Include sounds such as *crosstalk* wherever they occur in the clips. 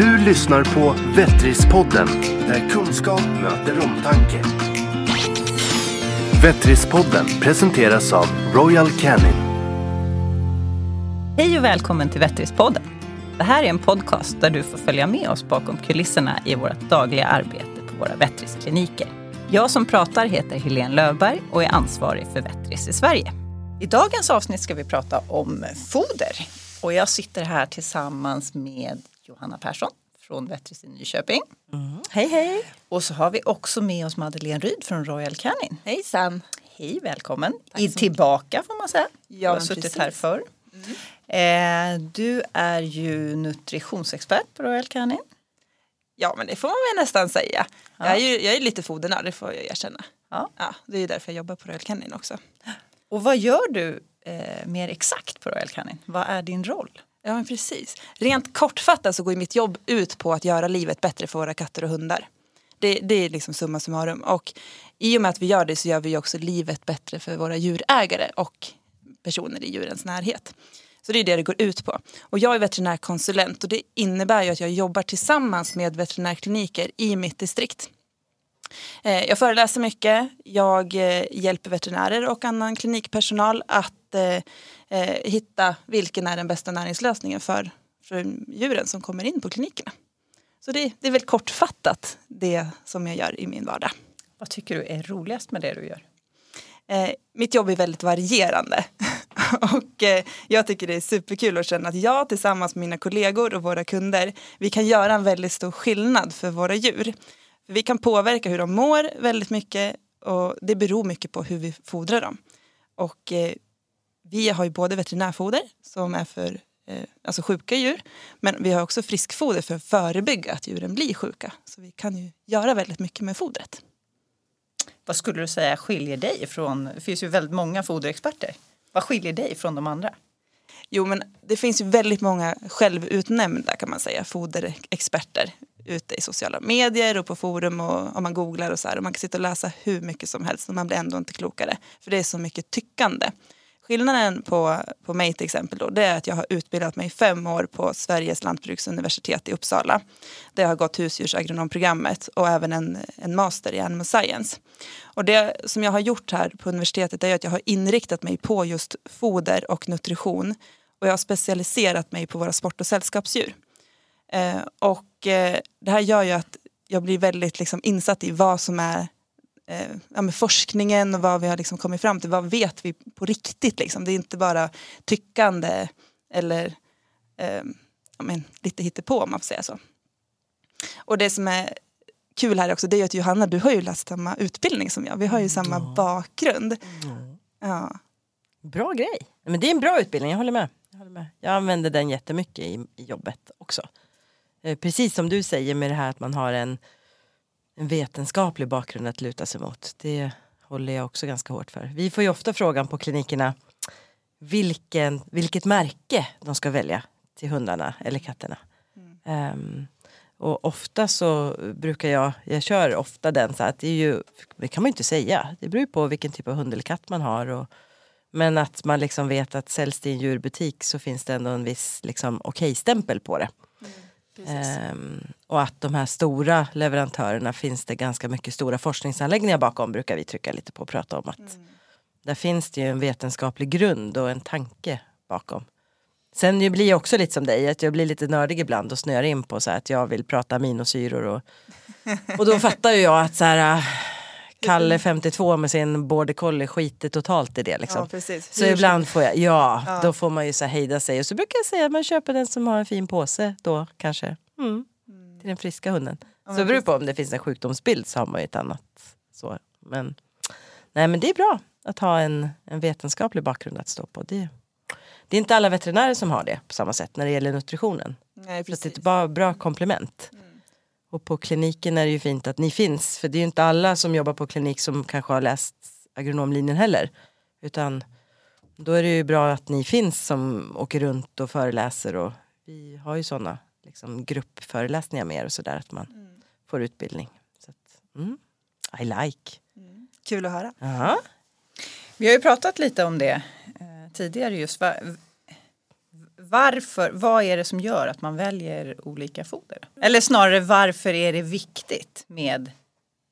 Du lyssnar på Vettrispodden, där kunskap möter omtanke. Vettrispodden presenteras av Royal Canin. Hej och välkommen till Vettrispodden. Det här är en podcast där du får följa med oss bakom kulisserna i vårt dagliga arbete på våra Vettriskliniker. Jag som pratar heter Helene Löfberg och är ansvarig för Vettris i Sverige. I dagens avsnitt ska vi prata om foder. Och jag sitter här tillsammans med Johanna Persson från Vettris i Nyköping. Hej hej! Och så har vi också med oss Madeleine Ryd från Royal Canin. Hejsan! Hej, välkommen. I, tillbaka får man säga. Ja, du har suttit precis. här förr. Eh, du är ju nutritionsexpert på Royal Canin. Ja men det får man väl nästan säga. Ja. Jag, är ju, jag är lite fodernörd, det får jag erkänna. Ja. Ja, det är ju därför jag jobbar på Royal Canin också. Och vad gör du eh, mer exakt på Royal Canin? Vad är din roll? Ja men precis. Rent kortfattat så går mitt jobb ut på att göra livet bättre för våra katter och hundar. Det, det är liksom summa summarum. Och i och med att vi gör det så gör vi också livet bättre för våra djurägare och personer i djurens närhet. Så det är det det går ut på. Och jag är veterinärkonsulent och det innebär ju att jag jobbar tillsammans med veterinärkliniker i mitt distrikt. Eh, jag föreläser mycket, jag eh, hjälper veterinärer och annan klinikpersonal att eh, eh, hitta vilken är den bästa näringslösningen för, för djuren som kommer in på klinikerna. Så det, det är väl kortfattat det som jag gör i min vardag. Vad tycker du är roligast med det du gör? Eh, mitt jobb är väldigt varierande. *laughs* och eh, jag tycker det är superkul att känna att jag tillsammans med mina kollegor och våra kunder, vi kan göra en väldigt stor skillnad för våra djur. För vi kan påverka hur de mår väldigt mycket och det beror mycket på hur vi fodrar dem. Och eh, vi har ju både veterinärfoder som är för eh, alltså sjuka djur, men vi har också friskfoder för att förebygga att djuren blir sjuka. Så vi kan ju göra väldigt mycket med fodret. Vad skulle du säga skiljer dig från, det finns ju väldigt många foderexperter. Vad skiljer dig från de andra? Jo men det finns ju väldigt många självutnämnda kan man säga foderexperter ute i sociala medier och på forum och om man googlar och så här. Och man kan sitta och läsa hur mycket som helst och man blir ändå inte klokare. För det är så mycket tyckande. Skillnaden på, på mig till exempel då, det är att jag har utbildat mig i fem år på Sveriges lantbruksuniversitet i Uppsala. Där jag har gått husdjursagronomprogrammet och även en, en master i animal science. Och det som jag har gjort här på universitetet är att jag har inriktat mig på just foder och nutrition. Och jag har specialiserat mig på våra sport och sällskapsdjur. Eh, och eh, det här gör ju att jag blir väldigt liksom, insatt i vad som är ja, med forskningen och vad vi har liksom kommit fram till. Vad vet vi på riktigt? Liksom. Det är inte bara tyckande eller eh, ja, men, lite hittepå om man får säga så. Och det som är kul här också det är att Johanna, du har ju läst samma utbildning som jag. Vi har ju samma bakgrund. Ja. Bra grej. Men det är en bra utbildning, jag håller med. Jag, håller med. jag använder den jättemycket i, i jobbet också. Eh, precis som du säger med det här att man har en, en vetenskaplig bakgrund att luta sig mot. Det håller jag också ganska hårt för. Vi får ju ofta frågan på klinikerna vilken, vilket märke de ska välja till hundarna eller katterna. Ehm, och ofta så brukar jag, jag kör ofta den så att det är ju, det kan man ju inte säga. Det beror ju på vilken typ av hund eller katt man har. Och, men att man liksom vet att säljs det i en djurbutik så finns det ändå en viss liksom, okej-stämpel på det. Ehm, och att de här stora leverantörerna finns det ganska mycket stora forskningsanläggningar bakom brukar vi trycka lite på och prata om. att Där finns det ju en vetenskaplig grund och en tanke bakom. Sen ju blir jag också lite som dig, att jag blir lite nördig ibland och snöar in på så att jag vill prata aminosyror och, *laughs* och då fattar ju jag att så här äh, Kalle 52 med sin border collie skiter totalt i det liksom. Ja. Så ibland får jag, ja, Ja. då får man ju så hejda sig och så brukar jag säga att man köper den som har en fin påse då kanske. Mm. Till den friska hunden. så det beror på om det finns en sjukdomsbild så har man ju ett annat så. Men, nej men det är bra att ha en, en vetenskaplig bakgrund att stå på. Det, det är inte alla veterinärer som har det på samma sätt när det gäller nutritionen. Nej, Så det är precis. ett bra, komplement. Och på kliniken är det ju fint att ni finns. För det är ju inte alla som jobbar på klinik som kanske har läst agronomlinjen heller. Utan då är det ju bra att ni finns som åker runt och föreläser. Och vi har ju sådana liksom, gruppföreläsningar med er och sådär. Att man får utbildning. Så att, mm, I like. Kul att höra. Ja. Vi har ju pratat lite om det eh, tidigare just. Va, varför, vad är det som gör att man väljer olika foder? Eller snarare varför är det viktigt med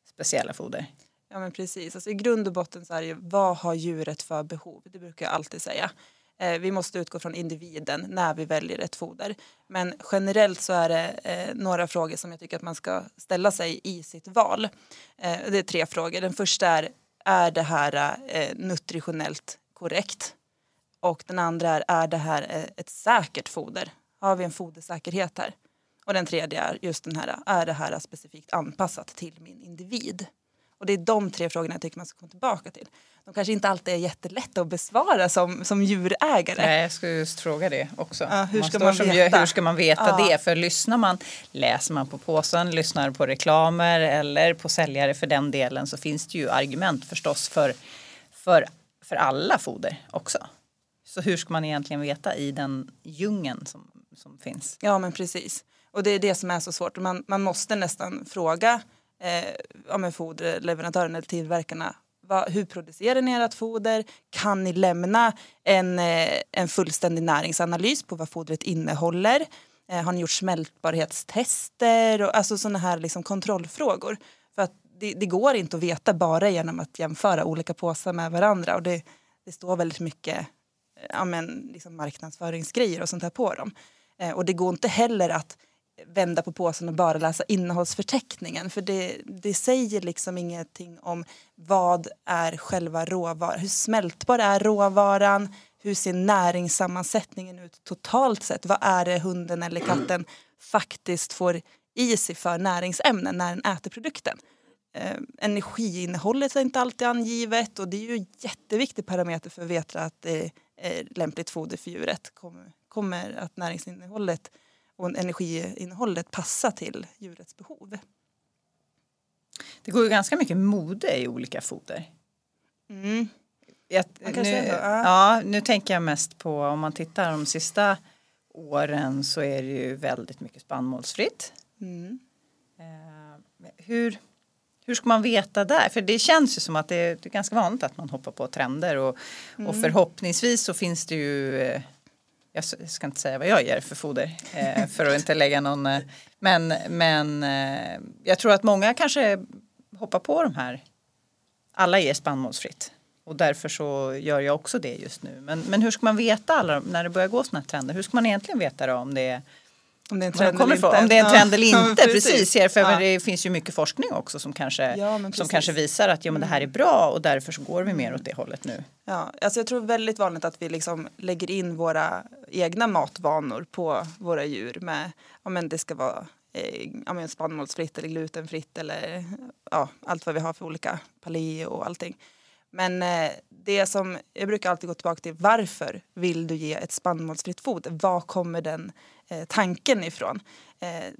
speciella foder? Ja men precis, alltså, i grund och botten så är det ju vad har djuret för behov? Det brukar jag alltid säga. Eh, vi måste utgå från individen när vi väljer ett foder. Men generellt så är det eh, några frågor som jag tycker att man ska ställa sig i sitt val. Eh, det är tre frågor. Den första är, är det här eh, nutritionellt korrekt? Och den andra är, är det här eh, ett säkert foder? Har vi en fodersäkerhet här? Och den tredje är just den här, är det här specifikt anpassat till min individ? Och det är de tre frågorna jag tycker man ska komma tillbaka till. De kanske inte alltid är jättelätta att besvara som, som djurägare. Nej, jag skulle just fråga det också. Ja, hur, man ska man veta? djur, hur ska man veta Ja. det? För lyssnar man, läser man på påsen, lyssnar på reklamer eller på säljare för den delen så finns det ju argument förstås för, för, för alla foder också. Så hur ska man egentligen veta i den djungeln som, som finns? Ja men precis. Och det är det som är så svårt. Man, man måste nästan fråga eh, ja, men foderleverantören eller tillverkarna Va, hur producerar ni ert foder? Kan ni lämna en, eh, en fullständig näringsanalys på vad fodret innehåller? Eh, har ni gjort smältbarhetstester? Och, alltså sådana här liksom kontrollfrågor. För att det, det går inte att veta bara genom att jämföra olika påsar med varandra. Och det, det står väldigt mycket eh, ja, men, liksom marknadsföringsgrejer och sånt här på dem. Eh, och det går inte heller att vända på påsen och bara läsa innehållsförteckningen för det, det säger liksom ingenting om vad är själva råvaran, hur smältbar är råvaran, hur ser näringssammansättningen ut totalt sett, vad är det hunden eller katten *clears throat* faktiskt får i sig för näringsämnen när den äter produkten. Eh, energiinnehållet är inte alltid angivet och det är ju en jätteviktig parameter för att veta att det är eh, lämpligt foder för djuret. Kommer, kommer att näringsinnehållet och energiinnehållet passa till djurets behov? Det går ju ganska mycket mode i olika foder. Mm. Jag, nu, ja. nu tänker jag mest på om man tittar de sista åren så är det ju väldigt mycket spannmålsfritt. Mm. Eh, hur, hur ska man veta där? För det känns ju som att det är, det är ganska vanligt att man hoppar på trender och, och förhoppningsvis så finns det ju eh, jag ska inte säga vad jag ger för foder eh, för att inte lägga någon eh, men, men eh, jag tror att många kanske hoppar på de här alla ger spannmålsfritt och därför så gör jag också det just nu. Men, men hur ska man veta alla, när det börjar gå sådana här trender? Hur ska man egentligen veta då om det är Om det är en trend eller inte. Om det är en trend *laughs* Ja, eller ja, inte. precis. Ja, för Ja. det finns ju mycket forskning också som kanske, Ja, som precis. Kanske visar att ja, men det här är bra och därför så går vi mer åt det hållet nu. Ja, alltså jag tror väldigt vanligt att vi liksom lägger in våra egna matvanor på våra djur med ja, men det ska vara eh, ja, men spannmålsfritt eller glutenfritt eller ja, allt vad vi har för olika paleo och allting. Men eh, det som jag brukar alltid gå tillbaka till varför vill du ge ett spannmålsfritt foder? Var kommer den eh, tanken ifrån? Eh,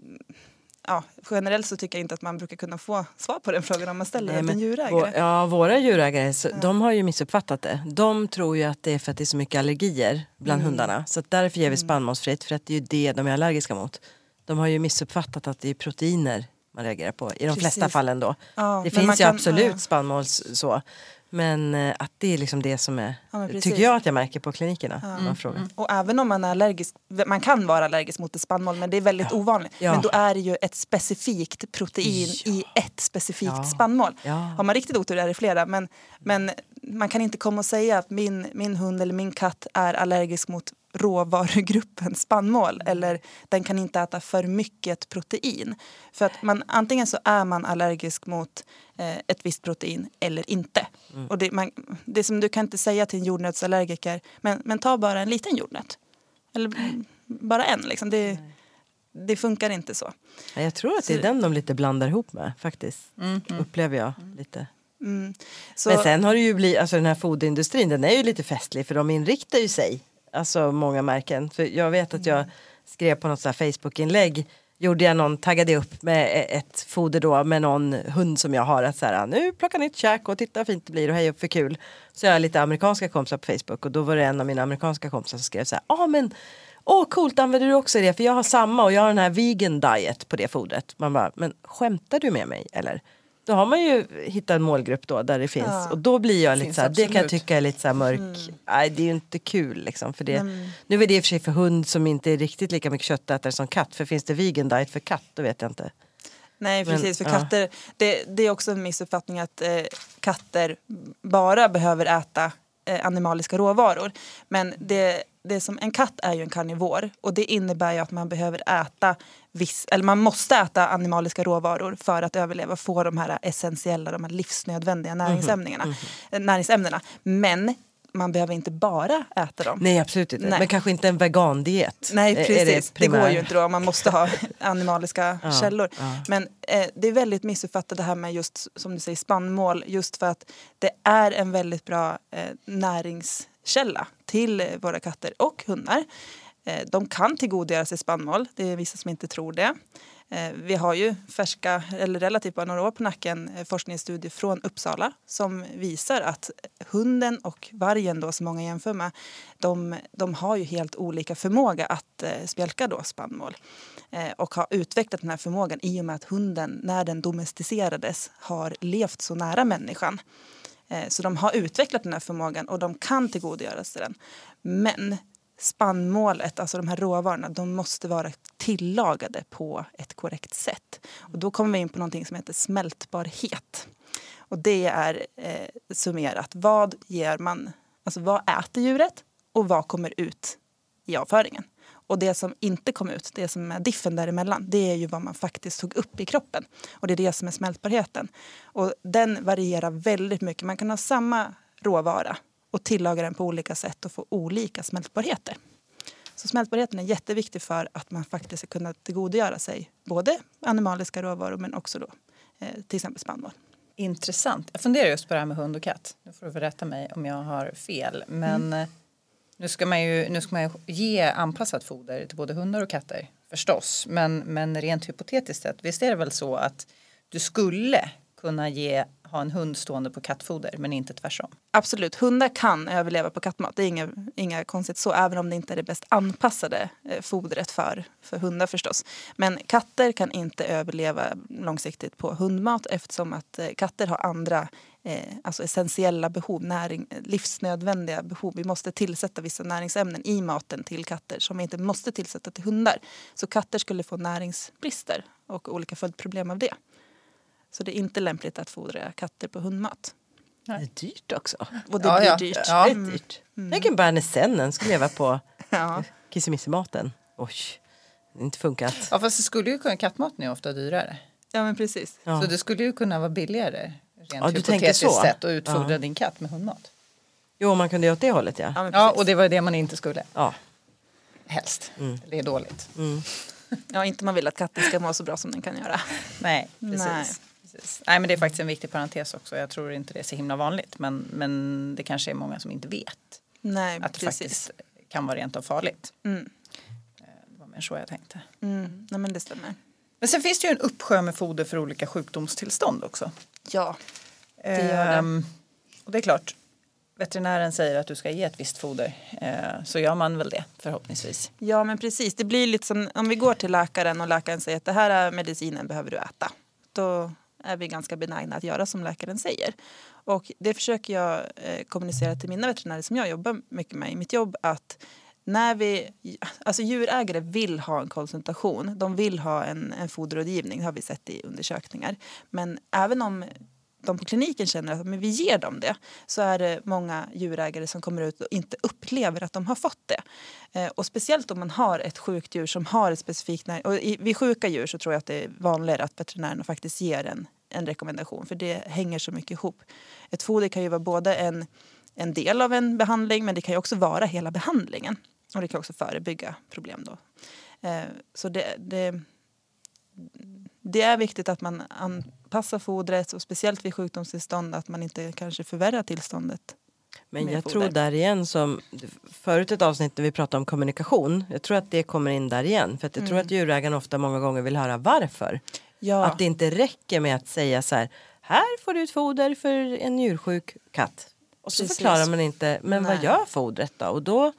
Ja, generellt så tycker jag inte att man brukar kunna få svar på den frågan om man ställer Nej, den en djurägare. Ja, våra djurägare så, de har ju missuppfattat det. De tror ju att det är för att det är så mycket allergier bland hundarna. Så därför ger vi spannmålsfritt för att det är ju det de är allergiska mot. De har ju missuppfattat att det är proteiner man reagerar på i de flesta Precis. fallen då. Ja, det finns ju kan- absolut ja. spannmåls så. Men eh, att det är liksom det som är, Ja, tycker jag att jag märker på klinikerna. om Man frågar. Och även om man är allergisk, man kan vara allergisk mot ett spannmål men det är väldigt ovanligt. Ja. Men då är det ju ett specifikt protein Ja. i ett specifikt Ja. spannmål. Ja. Har man riktigt otur är det flera men, men man kan inte komma och säga att min, min hund eller min katt är allergisk mot råvarugruppen spannmål eller den kan inte äta för mycket protein. För att man, antingen så är man allergisk mot eh, ett visst protein eller inte. Och det, man, det som du kan inte säga till en jordnötsallergiker, men, men ta bara en liten jordnöt. Eller mm, bara en liksom. Det, det funkar inte så. Ja, Jag tror att det är den de lite blandar ihop med faktiskt. Upplever jag lite. Mm. Men sen har det ju blivit, alltså den här foderindustrin den är ju lite festlig för de inriktar ju sig, alltså många märken. För jag vet att jag skrev på något Facebook-inlägg, gjorde jag någon, taggade upp med e- ett foder då med någon hund som jag har att så här, nu plockar nytt käk och titta vad fint det blir och hej upp för kul. Så jag har lite amerikanska kompisar på Facebook och då var det en av mina amerikanska kompisar som skrev så här, ja ah, men Åh coolt, använder du också det? För jag har samma och jag har den här vegan diet på det fodret. Man bara, men skämtar du med mig eller? Då har man ju hittat en målgrupp då där det finns Ja. och då blir jag lite så här, det kan jag tycka är lite så mörk. Mm. Nej det är ju inte kul liksom för det. Nu är det i och för sig för hund som inte är riktigt lika mycket köttätare som katt. För finns det vegan diet för katt då vet jag inte. Nej Men, precis, för ja. katter, det, det är också en missuppfattning att eh, katter bara behöver äta animaliska råvaror. Men det, det som, en katt är ju en karnivor och det innebär ju att man behöver äta viss, eller man måste äta animaliska råvaror för att överleva och få de här essentiella, de här livsnödvändiga Mhm, näringsämnena. eh, näringsämnena. Men man behöver inte bara äta dem. Nej absolut inte. Nej. Men kanske inte en vegandiet. Nej precis, det, går primär? ju inte då. Man måste ha *laughs* animaliska Ja, källor. ja. Men eh, det är väldigt missuppfattat det här med just som du säger spannmål. Just för att det är en väldigt bra eh, näringskälla till våra katter och hundar. Eh, de kan tillgodogöra sig spannmål. Det är vissa som inte tror det. Eh, vi har ju färska, eller relativt bara några år på nacken, eh, forskningsstudier från Uppsala som visar att hunden och vargen då, som många jämför med, de, de har ju helt olika förmåga att eh, spjälka då spannmål. Och har utvecklat den här förmågan i och med att hunden, när den domesticerades, har levt så nära människan. Så de har utvecklat den här förmågan och de kan tillgodogöra sig den. Men spannmålet, alltså de här råvarorna, de måste vara tillagade på ett korrekt sätt. Och då kommer vi in på någonting som heter smältbarhet. Och det är eh, summerat. Vad ger man, alltså vad äter djuret och vad kommer ut i avföringen? Och det som inte kom ut, det som är diffen däremellan, det är ju vad man faktiskt tog upp i kroppen. Och det är det som är smältbarheten. Och den varierar väldigt mycket. Man kan ha samma råvara och tillaga den på olika sätt och få olika smältbarheter. Så smältbarheten är jätteviktig för att man faktiskt ska kunna tillgodogöra sig både animaliska råvaror men också då, eh, till exempel spannmål. Intressant. Jag funderar just på det här med hund och katt. Nu får du rätta mig om jag har fel. Men eh, nu, ska man ju, nu ska man ju ge anpassat foder till både hundar och katter förstås. Men, men rent hypotetiskt sett, visst är det väl så att du skulle kunna ge, ha en hund stående på kattfoder men inte tvärsom? Absolut, hundar kan överleva på kattmat. Det är inga, inga konstigt så, även om det inte är det bäst anpassade eh, fodret för, för hundar förstås. Men katter kan inte överleva långsiktigt på hundmat eftersom att eh, katter har andra eh, alltså essentiella behov, näring, livsnödvändiga behov. Vi måste tillsätta vissa näringsämnen i maten till katter som vi inte måste tillsätta till hundar. Så katter skulle få näringsbrister och olika följdproblem av det. Så det är inte lämpligt att fodra katter på hundmat. Det är dyrt också. Och det Ja, blir ja. dyrt. Ja. Det är dyrt. Tänk en Bernesennen ska leva på *laughs* Ja. kissemissimaten. Oj, det inte funkat. Ja fast det skulle ju kunna, kattmaten är ofta dyrare. ja, men precis. Ja. Så det skulle ju kunna vara billigare rent Ja, du tänker hypotetiskt så. sett att utfodra Ja. din katt med hundmat. Jo, man kunde göra åt det hållet ja. Ja, Ja och det var det man inte skulle. Ja. Helst. Det är dåligt. ja, inte man vill att katten ska må så bra som den kan göra. Nej, *laughs* precis. Nej. Precis. Nej men det är faktiskt en viktig parentes också. Jag tror inte det är så himla vanligt. Men, men det kanske är många som inte vet Nej, att det precis. faktiskt kan vara rent av farligt. Mm. Det var mer så jag tänkte. Mm. Nej, men det stämmer. Men sen finns det ju en uppsjö med foder för olika sjukdomstillstånd också. Ja, det gör det. Ehm, och det är klart, veterinären säger att du ska ge ett visst foder. Eh, så gör man väl det förhoppningsvis. ja, men precis. Det blir lite som om vi går till läkaren och läkaren säger att det här är medicinen behöver du äta. Då är vi ganska benägna att göra som läkaren säger. Och det försöker jag eh, kommunicera till mina veterinärer som jag jobbar mycket med i mitt jobb att när vi, alltså djurägare vill ha en konsultation, de vill ha en, en foderrådgivning, har vi sett i undersökningar. Men även om de på kliniken känner att men vi ger dem det så är det många djurägare som kommer ut och inte upplever att de har fått det. Eh, och speciellt om man har ett sjukt djur som har ett specifikt när- och i, Vid sjuka djur så tror jag att det är vanligare att veterinärerna faktiskt ger en, en rekommendation för det hänger så mycket ihop. Ett foder kan ju vara både en, en del av en behandling men det kan ju också vara hela behandlingen. Och det kan också förebygga problem då. Eh, så det, det, det är viktigt att man anpassar fodret och speciellt vid sjukdomstillstånd att man inte kanske förvärrar tillståndet. Men jag foder. tror där igen som förut ett avsnitt när vi pratade om kommunikation. Jag tror att det kommer in där igen. För att jag tror att djurägaren ofta många gånger vill höra varför. Ja, Att det inte räcker med att säga så här. Här får du ett foder för en njursjuk katt. Och så Precis. förklarar man inte. Men vad Nej. gör fodret då? Och då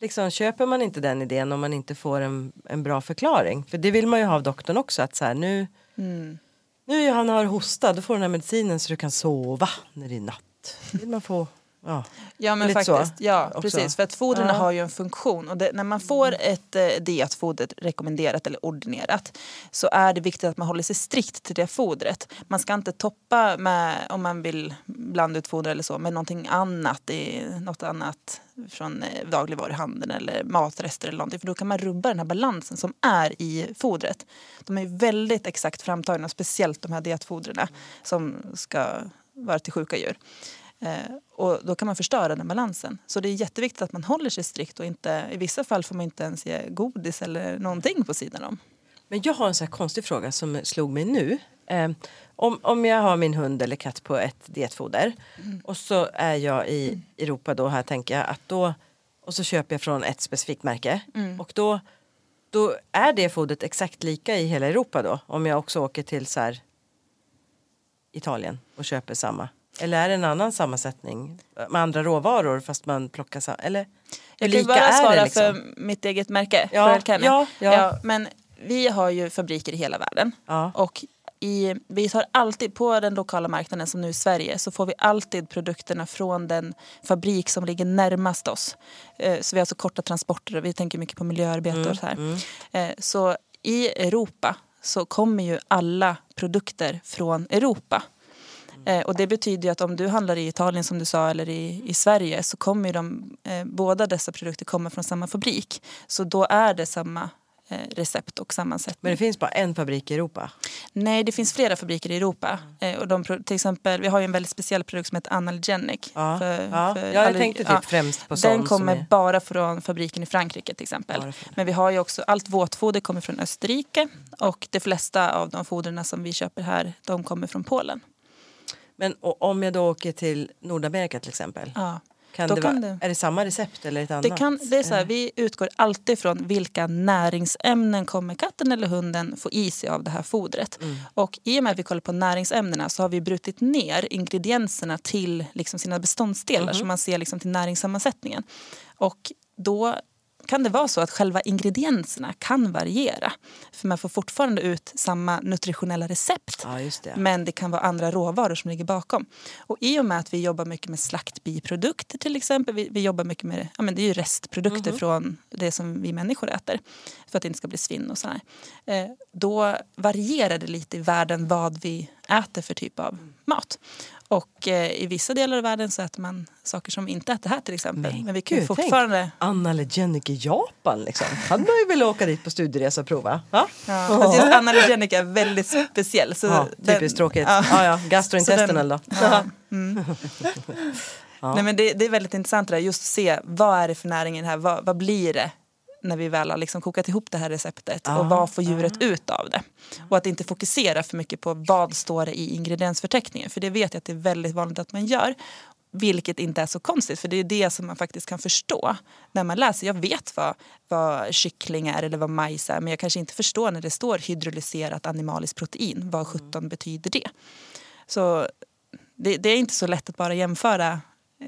liksom köper man inte den idén om man inte får en, en bra förklaring. För det vill man ju ha av doktorn också. Att så här, nu, mm, nu Johanna har hosta, då får du den här medicinen så du kan sova när det är natt. Vill man få, ja. Ja men Lite så faktiskt, ja också. precis. För att fodren Ja. har ju en funktion och det, när man får ett eh, dietfoder rekommenderat eller ordinerat så är det viktigt att man håller sig strikt till det fodret. Man ska inte toppa med, om man vill blanda ut foder eller så, med någonting annat, i, något annat från eh, dagligvaruhandeln eller matrester eller någonting. För då kan man rubba den här balansen som är i fodret. De är väldigt exakt framtagna, speciellt de här dietfodren som ska vara till sjuka djur. Eh, och då kan man förstöra den balansen. Så det är jätteviktigt att man håller sig strikt och inte, i vissa fall får man inte ens ge godis eller någonting på sidan om. Men jag har en så konstig fråga som slog mig nu. Eh, om, om jag har min hund eller katt på ett dietfoder och så är jag i Europa då här tänker jag att då och så köper jag från ett specifikt märke och då, då är det fodret exakt lika i hela Europa då om jag också åker till så här Italien och köper samma. Eller är det en annan sammansättning med andra råvaror fast man plockar samma? Eller Jag kan bara svara det liksom? för mitt eget märke, Ja, Canin. ja, ja. men vi har ju fabriker i hela världen. Ja. Och i, vi tar alltid, på den lokala marknaden som nu är Sverige, så får vi alltid produkterna från den fabrik som ligger närmast oss. Eh, Så vi har alltså korta transporter och vi tänker mycket på miljöarbete Mm, och så här. Eh, Så i Europa så kommer ju alla produkter från Europa. Eh, och det betyder att om du handlar i Italien som du sa eller i, i Sverige så kommer de, eh, båda dessa produkter komma från samma fabrik. Så då är det samma eh, recept och sammansättning. Men det finns bara en fabrik i Europa. Nej, det finns flera fabriker i Europa. Eh, och de, till exempel, vi har ju en väldigt speciell produkt som heter Analgenic. Ja, för- ja. för ja jag tänkte typ ja. främst på Den kommer är... bara från fabriken i Frankrike till exempel. Men vi har ju också, allt våtfoder kommer från Österrike och de flesta av de foderna som vi köper här, de kommer från Polen. Men om jag då åker till Nordamerika till exempel. Ja. Kan det kan det- Är det samma recept eller ett annat? Det, kan, det är så här, vi utgår alltid från vilka näringsämnen kommer katten eller hunden få i sig av det här fodret. Och i och med att vi kollar på näringsämnena så har vi brutit ner ingredienserna till liksom sina beståndsdelar så man ser liksom till näringssammansättningen. Och då kan det vara så att själva ingredienserna kan variera. För man får fortfarande ut samma nutritionella recept. Ja, det. Men det kan vara andra råvaror som ligger bakom. Och i och med att vi jobbar mycket med slaktbiprodukter till exempel. Vi, vi jobbar mycket med ja, men det är ju restprodukter från det som vi människor äter. För att det inte ska bli svinn och sådär. Eh, då varierar det lite i världen vad vi äter för typ av mat. Och eh, i vissa delar av världen så äter man saker som vi inte äter här till exempel. Men Men, vi kan ju gud, tänk. fortfarande... Anna Legenic i Japan liksom. Hade man ju velat åka dit på studieresa och prova. Ja? Ja, fast just analygenica är väldigt speciell. Så Ja, den- typiskt tråkigt. ja. Ja, ja. Gastrointestinal då. *laughs* Ja. Mm. *laughs* Nej, men det, det är väldigt intressant det där, just att se vad är det för näring i det här, vad, vad blir det när vi väl har liksom kokat ihop det här receptet Ja, och vad får djuret ut av det. Och att inte fokusera för mycket på vad står det i ingrediensförteckningen för det vet jag att det är väldigt vanligt att man gör. Vilket inte är så konstigt för det är det som man faktiskt kan förstå när man läser. Jag vet vad, vad kyckling är eller vad majs är men jag kanske inte förstår när det står hydrolyserat animaliskt protein. Vad 17 betyder det? Så det, det är inte så lätt att bara jämföra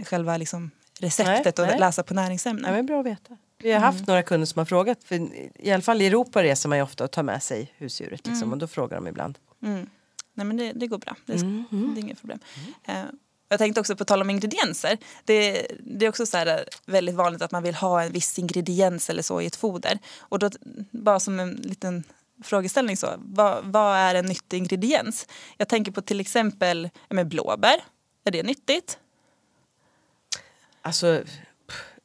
själva liksom receptet Nej, och nej. läsa på Ja, näringsämnen. men bra att veta. Vi har haft några kunder som har frågat. För I alla fall i Europa reser man ju ofta och tar med sig husdjuret. Liksom, Och då frågar de ibland. Mm. Nej, men det, det går bra. Det, är- Mm, det är inget problem. Eh, jag tänkte också på tal om ingredienser. Det, det är också så här, eh, väldigt vanligt att man vill ha en viss ingrediens eller så i ett foder. Och då, bara som en liten frågeställning så, vad, vad är en nyttig ingrediens? Jag tänker på till exempel men blåbär. Är det nyttigt? Alltså,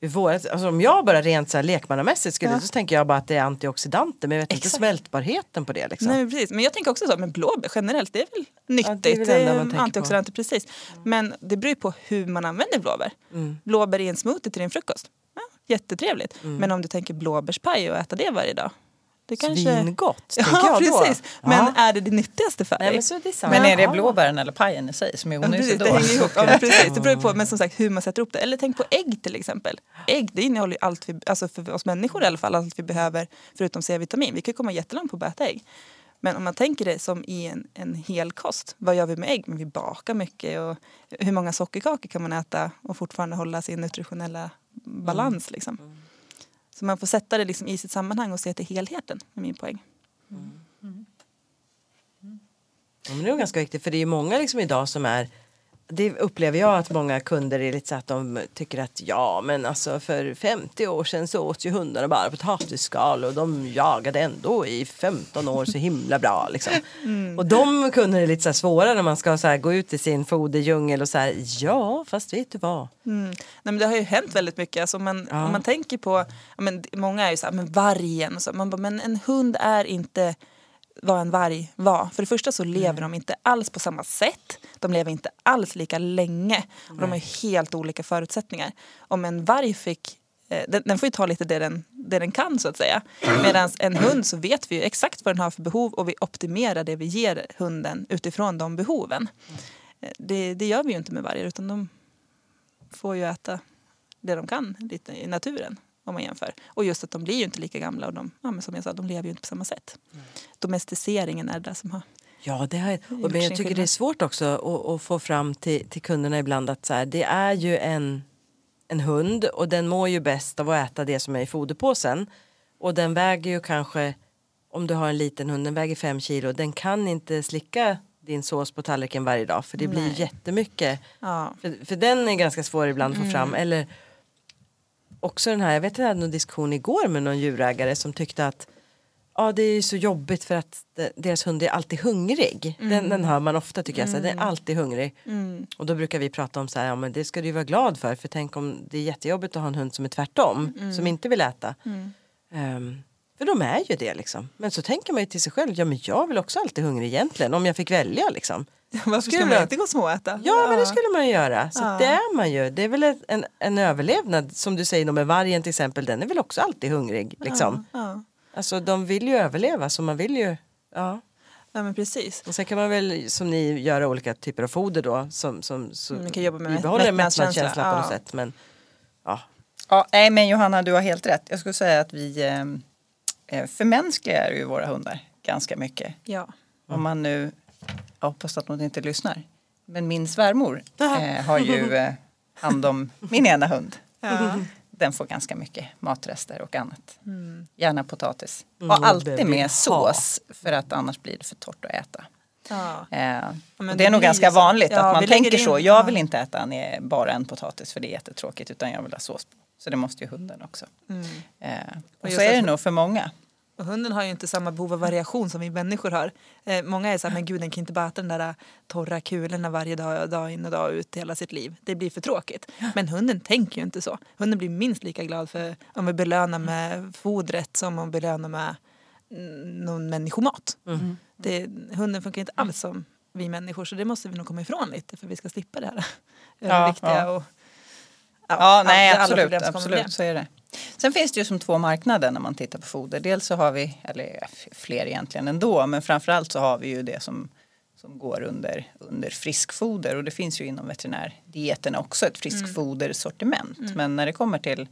i alltså om jag bara rent så här lekmannamässigt skulle Ja. så tänker jag bara att det är antioxidanter men jag vet inte Exakt. smältbarheten på det. Liksom. Nej, precis. Men jag tänker också så, men blåbär generellt, det är väl nyttigt. det är väl tänker på. antioxidanter, precis. Men det beror ju på hur man använder blåbär. Mm. Blåbär i en smoothie till din frukost. Ja, jättetrevligt. Men om du tänker blåbärspaj och äta det varje dag. Det kanske... Svingott, *laughs* tänker Ja, jag då. precis. Men Ja. är det det nyttigaste för Nej, dig? men så är det sant. Men är det Ja. blåbären eller pajen i sig som är Ja, onyttigt det då? hänger ihop. Ja, men precis, det beror på men som sagt, hur man sätter ihop det. Eller tänk på ägg till exempel. Ägg det innehåller ju allt vi, alltså för oss människor i alla fall, allt vi behöver förutom C-vitamin. Vi kan komma jättelångt på att äta ägg. Men om man tänker det som i en, en hel kost, vad gör vi med ägg? Men vi bakar mycket och hur många sockerkakor kan man äta och fortfarande hålla sin nutritionella balans liksom. Så man får sätta det liksom i sitt sammanhang och se till helheten, är min poäng. Mm. Mm. mm. Ja, men det är ganska viktigt för det är många liksom idag som är det upplever jag att många kunder är lite så att de tycker att ja men alltså för 50 år sedan så åt ju hundarna bara potatisskal och de jagade ändå i 15 år så himla bra liksom. Mm. Och de kunderna är lite så svåra när man ska så gå ut i sin foderdjungel och så här ja fast vet du vad. Mm. Nej, men det har ju hänt väldigt mycket. Alltså, man, ja. Om man tänker på, men, många är ju så här, men vargen och så. Man bara, men en hund är inte vad en varg var. För det första så lever mm. de inte alls på samma sätt. De lever inte alls lika länge. Och de har helt olika förutsättningar. Om en varg fick eh, den, den, får ju ta lite det den, det den kan så att säga. Medan en hund så vet vi exakt vad den har för behov och vi optimerar det vi ger hunden utifrån de behoven. Eh, det, det gör vi ju inte med vargar utan de får ju äta det de kan lite i naturen om man jämför. Och just att de blir ju inte lika gamla och de, ja, men som jag sa, de lever ju inte på samma sätt. Mm. Domesticeringen är det som har Ja, det har, och men jag tycker det är svårt också att, att, få fram till, till kunderna ibland att så här, det är ju en, en hund och den mår ju bäst av att äta det som är i foderpåsen. Och den väger ju kanske, om du har en liten hund, den väger fem kilo. Den kan inte slicka din sås på tallriken varje dag för det Nej. blir jättemycket. Ja. För, för den är ganska svår ibland att få fram. Mm. Eller också den här, jag vet att jag hade någon diskussion igår med någon djurägare som tyckte att ja det är så jobbigt för att deras hund är alltid hungrig. Mm. Den, den hör man ofta tycker jag, så här, den är mm. alltid hungrig. Mm. Och då brukar vi prata om så här, ja men det ska du vara glad för för tänk om det är jättejobbigt att ha en hund som är tvärtom, mm. som inte vill äta. Um, för de är ju det liksom. Men så tänker man ju till sig själv, ja men jag vill också alltid hungrig egentligen om jag fick välja liksom. *laughs* Varför ska man inte gå småäta? Ja, ja, men det skulle man ju göra. Så ja. det är man ju. Det är väl en, en överlevnad som du säger med vargen till exempel. Den är väl också alltid hungrig. Liksom. Ja, ja. Alltså de vill ju överleva så man vill ju. Ja. Ja men precis. Och sen kan man väl som ni göra olika typer av foder då som, som så man kan jobba med bibehåller mättnadskänsla på något sätt. Men, ja. Ja, nej men Johanna du har helt rätt. Jag skulle säga att vi eh, eh förmänskligar ju våra hundar ganska mycket. Ja. Om man nu jag hoppas att hon inte lyssnar. Men min svärmor eh, har ju eh, hand om min ena hund. Ja. Den får ganska mycket matrester och annat. Mm. Gärna potatis. Mm, och alltid med sås för att annars blir det för torrt att äta. Ja. Eh, det, det är nog ganska så. vanligt ja, att man tänker så. Jag vill inte äta bara en potatis för det är jättetråkigt utan jag vill ha sås på. Så det måste ju hunden också. Mm. Eh, och, och så är det nog för många. Och hunden har ju inte samma behov av variation som vi människor har. Eh, många är så här, men gud den kan inte bara äta den där äh, torra kulorna varje dag, dag in och dag ut hela sitt liv. Det blir för tråkigt. Men hunden tänker ju inte så. Hunden blir minst lika glad för om vi belönar med fodret som om vi belönar med någon människomat. Mm. Det, hunden funkar inte alls som vi människor så det måste vi nog komma ifrån lite för vi ska slippa det här ja, *laughs* ja. och ja, ja nej absolut, absolut så är det. Sen finns det ju som två marknader när man tittar på foder. Dels så har vi, eller fler egentligen ändå, men framförallt så har vi ju det som, som går under, under friskfoder och det finns ju inom veterinärdieterna också ett friskfodersortiment. Mm. Men när det kommer till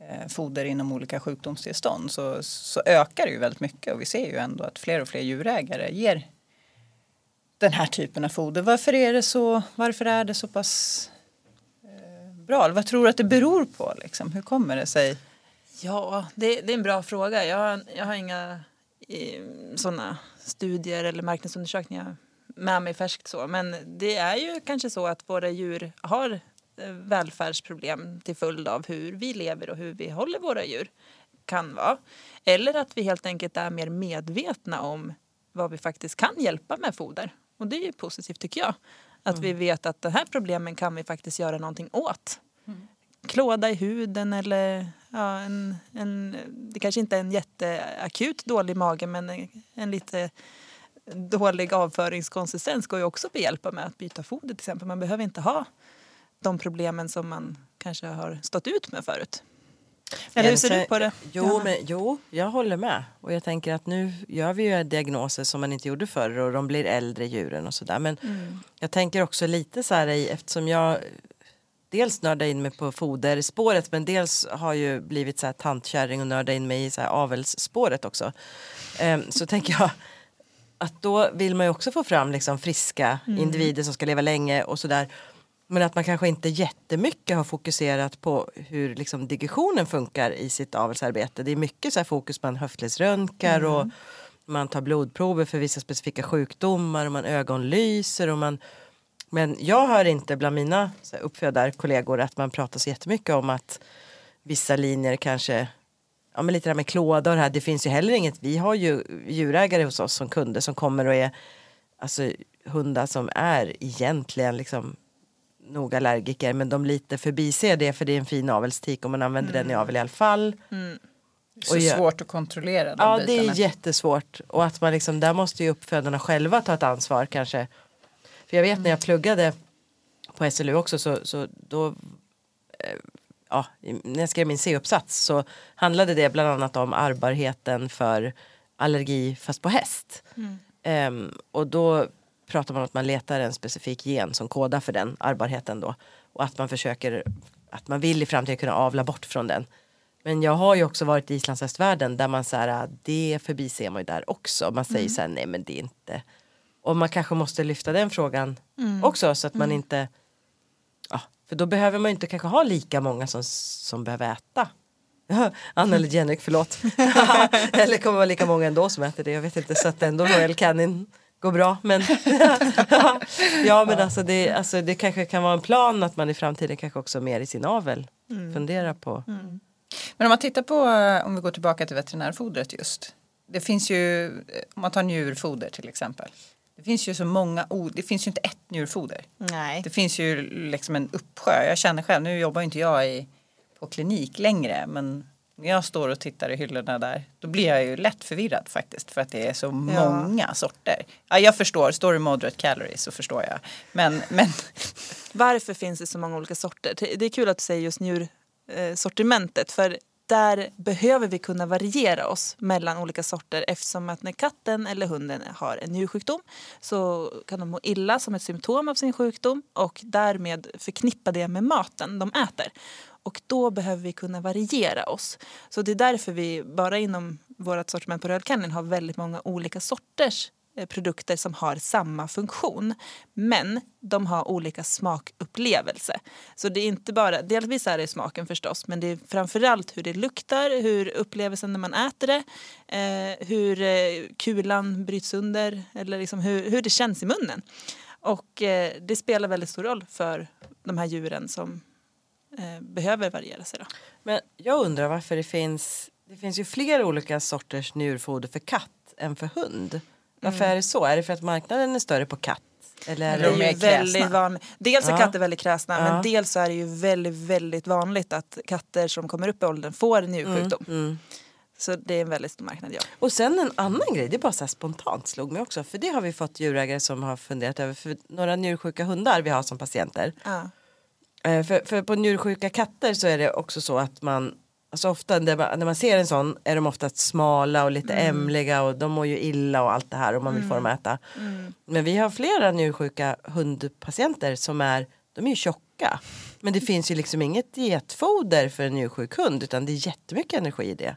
eh, foder inom olika sjukdomstillstånd så, så ökar det ju väldigt mycket och vi ser ju ändå att fler och fler djurägare ger den här typen av foder. Varför är det så, varför är det så pass bra? Vad tror du att det beror på? Liksom? Hur kommer det sig? Ja, det, det är en bra fråga. Jag har, jag har inga sådana studier eller marknadsundersökningar med mig färskt så. Men det är ju kanske så att våra djur har eh, välfärdsproblem till följd av hur vi lever och hur vi håller våra djur. Kan vara. Eller att vi helt enkelt är mer medvetna om vad vi faktiskt kan hjälpa med foder. Och det är ju positivt tycker jag. Att mm. vi vet att de här problemen kan vi faktiskt göra någonting åt. Mm. Klåda i huden eller ja, en, en, det kanske inte är en jätteakut dålig mage men en, en lite dålig avföringskonsistens går ju också att hjälpa med att byta foder till exempel. Man behöver inte ha de problemen som man kanske har stått ut med förut. Eller hur ser du på det? Jo, men, jo, jag håller med. Och jag tänker att nu gör vi ju diagnoser som man inte gjorde förr och de blir äldre djuren och sådär. Men mm. jag tänker också lite så här i, eftersom jag dels nördar in mig på foderspåret men dels har ju blivit så här tantkärring och nördar in mig i så här avelsspåret också. Um, så tänker jag att då vill man ju också få fram liksom friska mm. individer som ska leva länge och sådär. Men att man kanske inte jättemycket har fokuserat på hur liksom digestionen funkar i sitt avelsarbete. Det är mycket så fokus på höftledsröntgar mm. och man tar blodprover för vissa specifika sjukdomar och man ögonlyser och man men jag hör inte bland mina uppfödarkollegor att man pratar så jättemycket om att vissa linjer kanske ja men lite det här med klåda och det här det finns ju heller inget vi har ju djurägare hos oss som kunder som kommer och är alltså hundar som är egentligen liksom nog allergiker men de lite förbiser det för det är en fin avelstik och man använder mm. den i avel i alla fall. Mm. Så och svårt att kontrollera Ja bitarna. det är jättesvårt och att man liksom där måste ju uppfödarna själva ta ett ansvar kanske. För jag vet mm. när jag pluggade på SLU också så, så då eh, ja, när jag skrev min C-uppsats så handlade det bland annat om arbarheten för allergi fast på häst. Mm. Um, och då pratar man om att man letar en specifik gen som kodar för den arbarheten då. Och att man försöker, att man vill i framtiden kunna avla bort från den. Men jag har ju också varit i islandshästvärlden där man säger det förbiser man ju där också. Man säger mm. så här, nej men det är inte. Och man kanske måste lyfta den frågan mm. också så att man mm. inte. Ja, för då behöver man inte kanske ha lika många som, som behöver äta. *laughs* Anna eller Jenny, förlåt. *laughs* eller kommer vara lika många ändå som äter det. Jag vet inte så att ändå Royal Canin går bra. Men *laughs* ja men alltså det, alltså det kanske kan vara en plan att man i framtiden kanske också mer i sin avel mm. funderar på. Mm. Men om man tittar på, eh, om vi går tillbaka till veterinärfodret just. Det finns ju, eh, om man tar njurfoder till exempel. Det finns ju så många, det finns ju inte ett njurfoder. Nej. Det finns ju liksom en uppsjö. Jag känner själv, nu jobbar inte jag i, på klinik längre men när jag står och tittar i hyllorna där då blir jag ju lätt förvirrad faktiskt för att det är så ja. många sorter. Ja, jag förstår, står det moderate calories så förstår jag. Men, men... *laughs* Varför finns det så många olika sorter? Det är kul att du säger just njursortimentet för där behöver vi kunna variera oss mellan olika sorter eftersom att när katten eller hunden har en njursjukdom så kan de må illa som ett symptom av sin sjukdom och därmed förknippa det med maten de äter. Och då behöver vi kunna variera oss. Så det är därför vi bara inom vårt sortiment på Rödkannen har väldigt många olika sorters eh, produkter som har samma funktion. Men de har olika smakupplevelse. Så det är inte bara, delvis är det smaken förstås, men det är framförallt hur det luktar, hur upplevelsen när man äter det, eh, hur eh, kulan bryts under eller liksom hur, hur det känns i munnen. Och eh, det spelar väldigt stor roll för de här djuren som eh, behöver variera sig. Då. Men jag undrar varför det finns, det finns ju flera olika sorters njurfoder för katt än för hund. Varför mm. är det så? Är det för att marknaden är större på katt? Eller är det, det är väldigt van... Dels är ja. katter väldigt kräsna ja. men dels är det ju väldigt, väldigt vanligt att katter som kommer upp i åldern får njursjukdom. Mm. Mm. Så det är en väldigt stor marknad, ja. Och sen en annan grej, det bara så spontant slog mig också. För det har vi fått djurägare som har funderat över. För några njursjuka hundar vi har som patienter. Ja. Eh, för, för på njursjuka katter så är det också så att man Alltså ofta när man, när man ser en sån är de ofta smala och lite mm. ämliga och de mår ju illa och allt det här och man vill få dem att äta. Mm. Men vi har flera njursjuka hundpatienter som är, de är ju tjocka. Men det finns ju liksom inget dietfoder för en njursjuk hund utan det är jättemycket energi i det.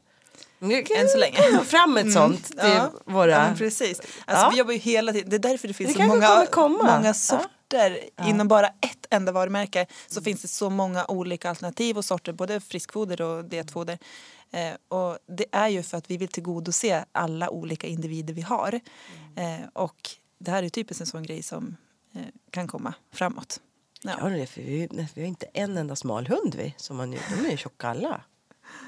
Än så länge. fram ett mm. sånt till ja. våra... Ja, precis. Alltså, ja. Vi jobbar ju hela tiden, det är därför det finns det så många, många sorter sorter ja. inom bara ett enda varumärke så mm. finns det så många olika alternativ och sorter, både friskfoder och dietfoder. Eh, och det är ju för att vi vill tillgodose alla olika individer vi har. Mm. Eh, och det här är typiskt en sån grej som eh, kan komma framåt. Ja. ja, det för vi, vi har inte en enda smal hund vi, som man, de är ju tjocka alla.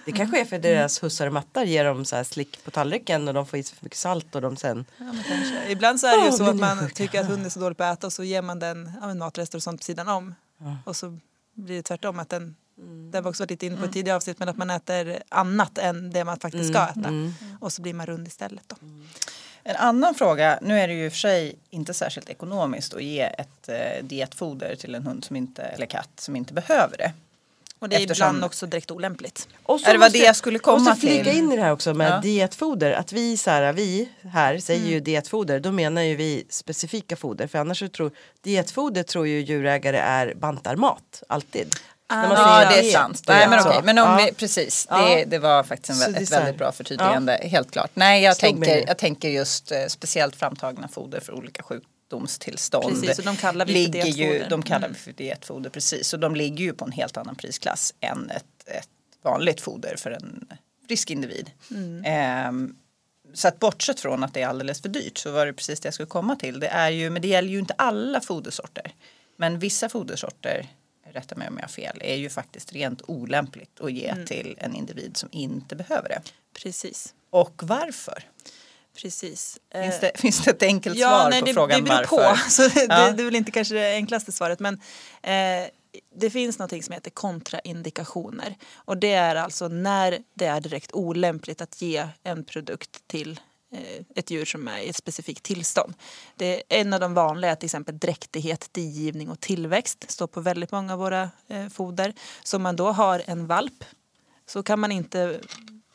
Det kanske är för deras hussar och mattar ger dem så här slick på tallriken och de får i sig för mycket salt och de sen... Ja, Ibland så är det ju så att man tycker att hunden är så dålig på att äta och så ger man den ja, matrester och sånt på sidan om. Ja. Och så blir det tvärtom att den Mm. Det var också lite inne på mm. tidigare avsnitt men att man äter annat än det man faktiskt ska mm. äta. Mm. Och så blir man rund istället. Då. Mm. En annan fråga, nu är det ju för sig inte särskilt ekonomiskt att ge ett eh, dietfoder till en hund som inte, eller katt som inte behöver det. Och det är Eftersom... ibland också direkt olämpligt. Och så är det vad det jag skulle komma måste till. flika in i det här också med ja. dietfoder. Att vi, så här, vi här säger mm. ju dietfoder, då menar ju vi specifika foder. För annars så tror dietfoder tror ju djurägare är bantarmat, alltid. Ah. Ja det är sant. Nej, men okej, men om ja. vi, precis. Det, det var faktiskt en, ett väldigt bra förtydligande. Helt klart. Nej jag tänker, jag tänker just eh, speciellt framtagna foder för olika sjukdomar sjukdomstillstånd. Precis, och de kallar vi för dietfoder. Ju, de kallar vi för dietfoder, precis. Och de ligger ju på en helt annan prisklass än ett, ett vanligt foder för en frisk individ. Mm. Eh, så att bortsett från att det är alldeles för dyrt så var det precis det jag skulle komma till. Det är ju, men det gäller ju inte alla fodersorter. Men vissa fodersorter, rätta mig om jag har fel, är ju faktiskt rent olämpligt att ge mm. till en individ som inte behöver det. Precis. Och varför? Precis. Finns det, finns det ett enkelt ja, svar nej, på det, frågan det beror varför? På. *laughs* Så det, ja. det är väl inte kanske det enklaste svaret men eh, det finns något som heter kontraindikationer. Och det är alltså när det är direkt olämpligt att ge en produkt till eh, ett djur som är i ett specifikt tillstånd. Det är en av de vanliga till exempel dräktighet, digivning och tillväxt. Det står på väldigt många av våra eh, foder. Så om man då har en valp så kan man inte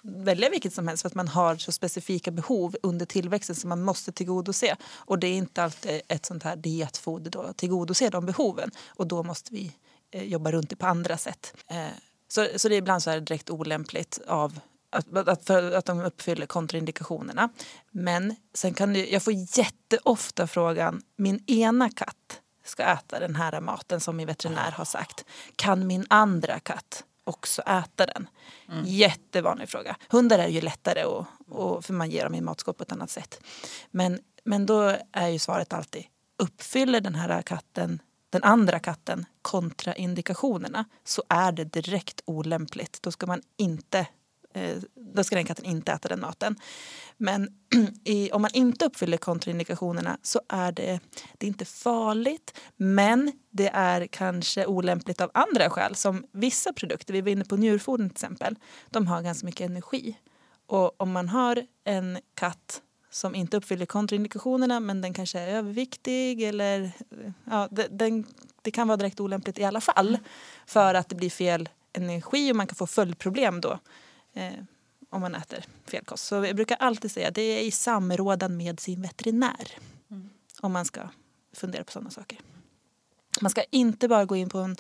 välja vilket som helst för att man har så specifika behov under tillväxten som man måste tillgodose. Och det är inte alltid ett sånt här dietfoder då tillgodoser de behoven. Och då måste vi eh, jobba runt det på andra sätt. Eh, så, så det är ibland så här direkt olämpligt av att, att, för att de uppfyller kontraindikationerna. Men sen kan du, jag får jätteofta frågan, min ena katt ska äta den här maten som min veterinär har sagt. Kan min andra katt också äta den? Mm. Jättevanlig fråga. Hundar är ju lättare och, och, för man ger dem i matskåp på ett annat sätt. Men, men då är ju svaret alltid uppfyller den här katten den andra katten kontraindikationerna så är det direkt olämpligt. Då ska man inte då ska den katten inte äta den maten. Men *clears throat* i, om man inte uppfyller kontraindikationerna så är det, det är inte farligt men det är kanske olämpligt av andra skäl. Som vissa produkter, vi var inne på njurfoder till exempel, de har ganska mycket energi. Och om man har en katt som inte uppfyller kontraindikationerna men den kanske är överviktig eller ja, den, det kan vara direkt olämpligt i alla fall för att det blir fel energi och man kan få följdproblem då eh, om man äter fel kost. Så jag brukar alltid säga att det är i samrådan med sin veterinär mm. om man ska fundera på sådana saker. Man ska inte bara gå in på en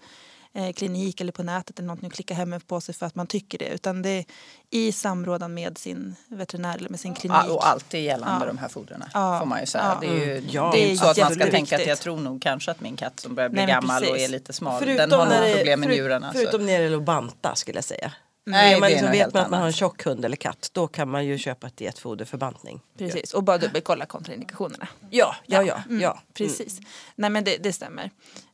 eh, klinik eller på nätet eller någonting och klicka hem på sig för att man tycker det utan det är i samrådan med sin veterinär eller med sin klinik. Ja, och alltid gällande ja. de här fodrarna ja. får man ju säga. Ja. Det är ju mm. ja. det är så att man ska tänka att jag tror nog kanske att min katt som börjar bli Nej, gammal och är lite smal förutom den har nog problem med njurarna. Förutom när det gäller att banta skulle jag säga. Nej, man liksom vet man att man har en tjock hund eller katt då kan man ju köpa ett dietfoder för bantning. Precis och bara dubbelkolla kontraindikationerna. Ja, ja, ja. Mm, ja. Precis. Mm. Nej men det, det stämmer.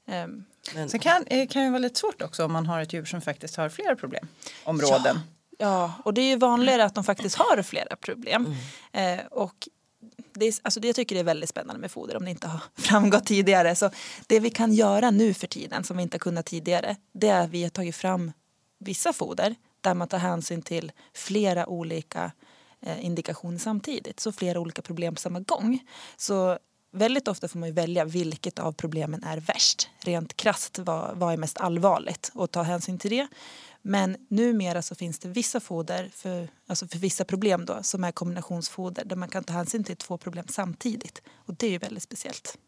Um, men. Sen kan det kan ju vara lite svårt också om man har ett djur som faktiskt har flera problemområden. Ja, ja och det är ju vanligare att de faktiskt har flera problem. Mm. Eh, och det, är, alltså det jag tycker det är väldigt spännande med foder om det inte har *laughs* framgått tidigare. Så det vi kan göra nu för tiden som vi inte har kunnat tidigare det är att vi har tagit fram vissa foder där man tar hänsyn till flera olika eh, indikationer samtidigt. Så flera olika problem på samma gång. Så väldigt ofta får man välja vilket av problemen är värst. Rent krast vad, vad är mest allvarligt och ta hänsyn till det. Men numera så finns det vissa foder för, alltså för vissa problem då, som är kombinationsfoder där man kan ta hänsyn till två problem samtidigt. Och det är ju väldigt speciellt.